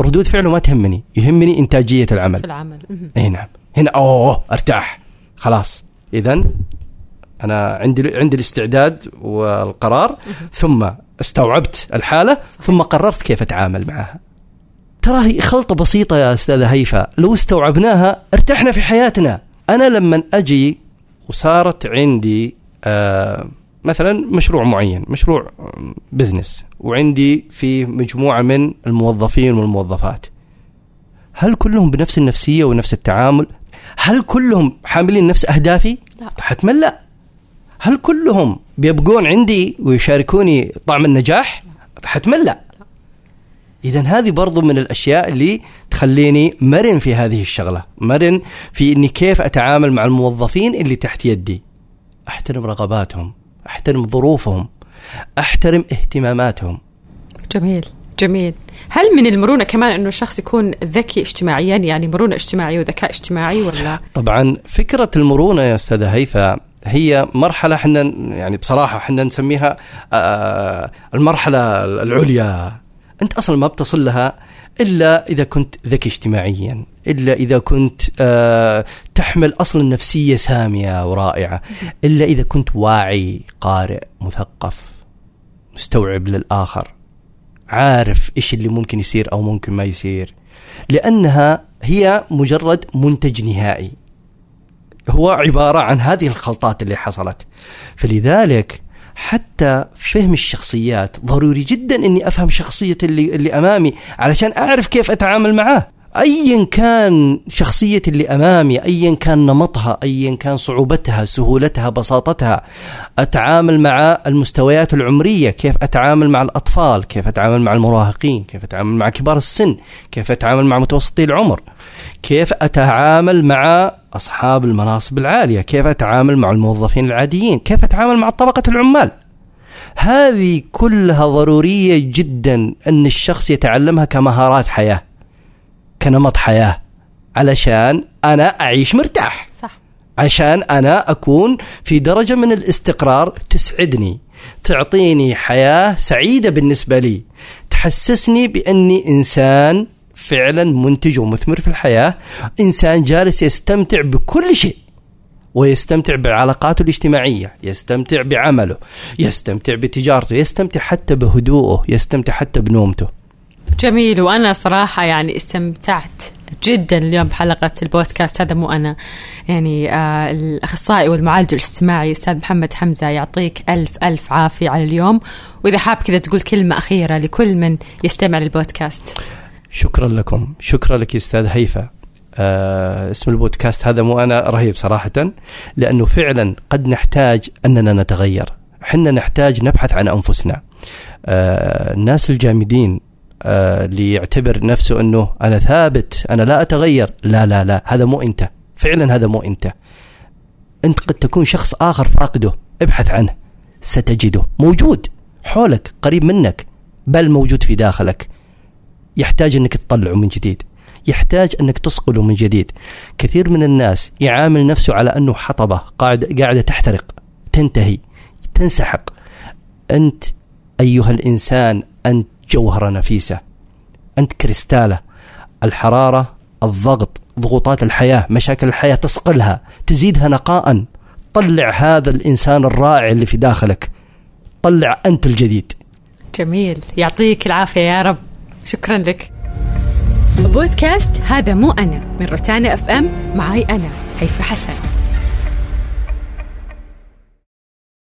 ردود فعله ما تهمني يهمني إنتاجية العمل. في العمل. اي نعم. هنا أوه أرتاح. خلاص. اذا أنا عندي عندي الاستعداد والقرار ثم استوعبت الحالة ثم قررت كيف أتعامل معها. ترى هي خلطة بسيطة يا أستاذة هيفا. لو استوعبناها ارتحنا في حياتنا. أنا لما أجي وصارت عندي آه مثلا مشروع معين مشروع بزنس وعندي في مجموعة من الموظفين والموظفات. هل كلهم بنفس النفسية ونفس التعامل؟ هل كلهم حاملين نفس أهدافي؟ لا. حتما لا هل كلهم بيبقون عندي ويشاركوني طعم النجاح؟ حتما لا. اذا هذه برضو من الأشياء اللي تخليني مرن في هذه الشغلة. مرن في إني كيف أتعامل مع الموظفين اللي تحت يدي. أحترم رغباتهم. أحترم ظروفهم. أحترم اهتماماتهم. جميل. جميل. هل من المرونة كمان إنه الشخص يكون ذكي اجتماعيا؟ يعني مرونة اجتماعية وذكاء اجتماعي ولا؟ طبعا فكرة المرونة يا أستاذة هيفا هي مرحلة إحنا يعني بصراحة إحنا نسميها آه، المرحلة العليا. أنت أصلا ما بتصل لها إلا إذا كنت ذكي اجتماعيا إلا إذا كنت آه، تحمل أصلا نفسية سامية ورائعة إلا إذا كنت واعي قارئ مثقف مستوعب للآخر. عارف إيش اللي ممكن يصير أو ممكن ما يصير. لأنها هي مجرد منتج نهائي. هو عبارة عن هذه الخلطات اللي حصلت. فلذلك حتى فهم الشخصيات ضروري جدا إني أفهم شخصية اللي اللي أمامي علشان أعرف كيف أتعامل معاه. ايا كان شخصيه اللي أمامي ايا كان نمطها ايا كان صعوبتها سهولتها بساطتها أتعامل مع المستويات العمرية كيف أتعامل مع الأطفال كيف أتعامل مع المراهقين كيف أتعامل مع كبار السن كيف أتعامل مع متوسطي العمر كيف أتعامل مع أصحاب المناصب العالية كيف أتعامل مع الموظفين العاديين كيف أتعامل مع طبقة العمال. هذه كلها ضرورية جدا أن الشخص يتعلمها كمهارات حياة. كنمط حياه علشان أنا أعيش مرتاح. صح. عشان أنا أكون في درجة من الاستقرار تسعدني تعطيني حياة سعيدة بالنسبة لي تحسسني بأني إنسان فعلا منتج ومثمر في الحياة إنسان جالس يستمتع بكل شيء ويستمتع بعلاقاته الاجتماعية يستمتع بعمله يستمتع بتجارته يستمتع حتى بهدوءه يستمتع حتى بنومته. جميل. وأنا صراحة يعني استمتعت جدا اليوم بحلقة البودكاست. هذا مو أنا يعني آه الأخصائي والمعالج الاجتماعي أستاذ محمد حمزة يعطيك ألف ألف عافية على اليوم. وإذا حاب كذا تقول كلمة أخيرة لكل من يستمع للبودكاست. شكرا لكم. شكرا لك يا أستاذ هيفا آه اسم البودكاست هذا مو أنا رهيب صراحة لأنه فعلا قد نحتاج أننا نتغير. حنا نحتاج نبحث عن أنفسنا. آه الناس الجامدين اللي يعتبر نفسه أنه أنا ثابت أنا لا أتغير. لا لا لا هذا مو أنت. فعلا هذا مو أنت. أنت قد تكون شخص آخر فاقده. ابحث عنه. ستجده. موجود. حولك قريب منك. بل موجود في داخلك. يحتاج أنك تطلعه من جديد. يحتاج أنك تصقله من جديد. كثير من الناس يعامل نفسه على أنه حطبة قاعد قاعدة تحترق. تنتهي. تنسحق. أنت أيها الإنسان أنت جوهرة نفيسة. أنت كريستالة. الحرارة الضغط ضغوطات الحياة مشاكل الحياة تصقلها تزيدها نقاء. طلع هذا الإنسان الرائع اللي في داخلك. طلع أنت الجديد. جميل. يعطيك العافية يا رب. شكرا لك. بودكاست هذا مو أنا من روتانا أف أم معي أنا هيفا حسن.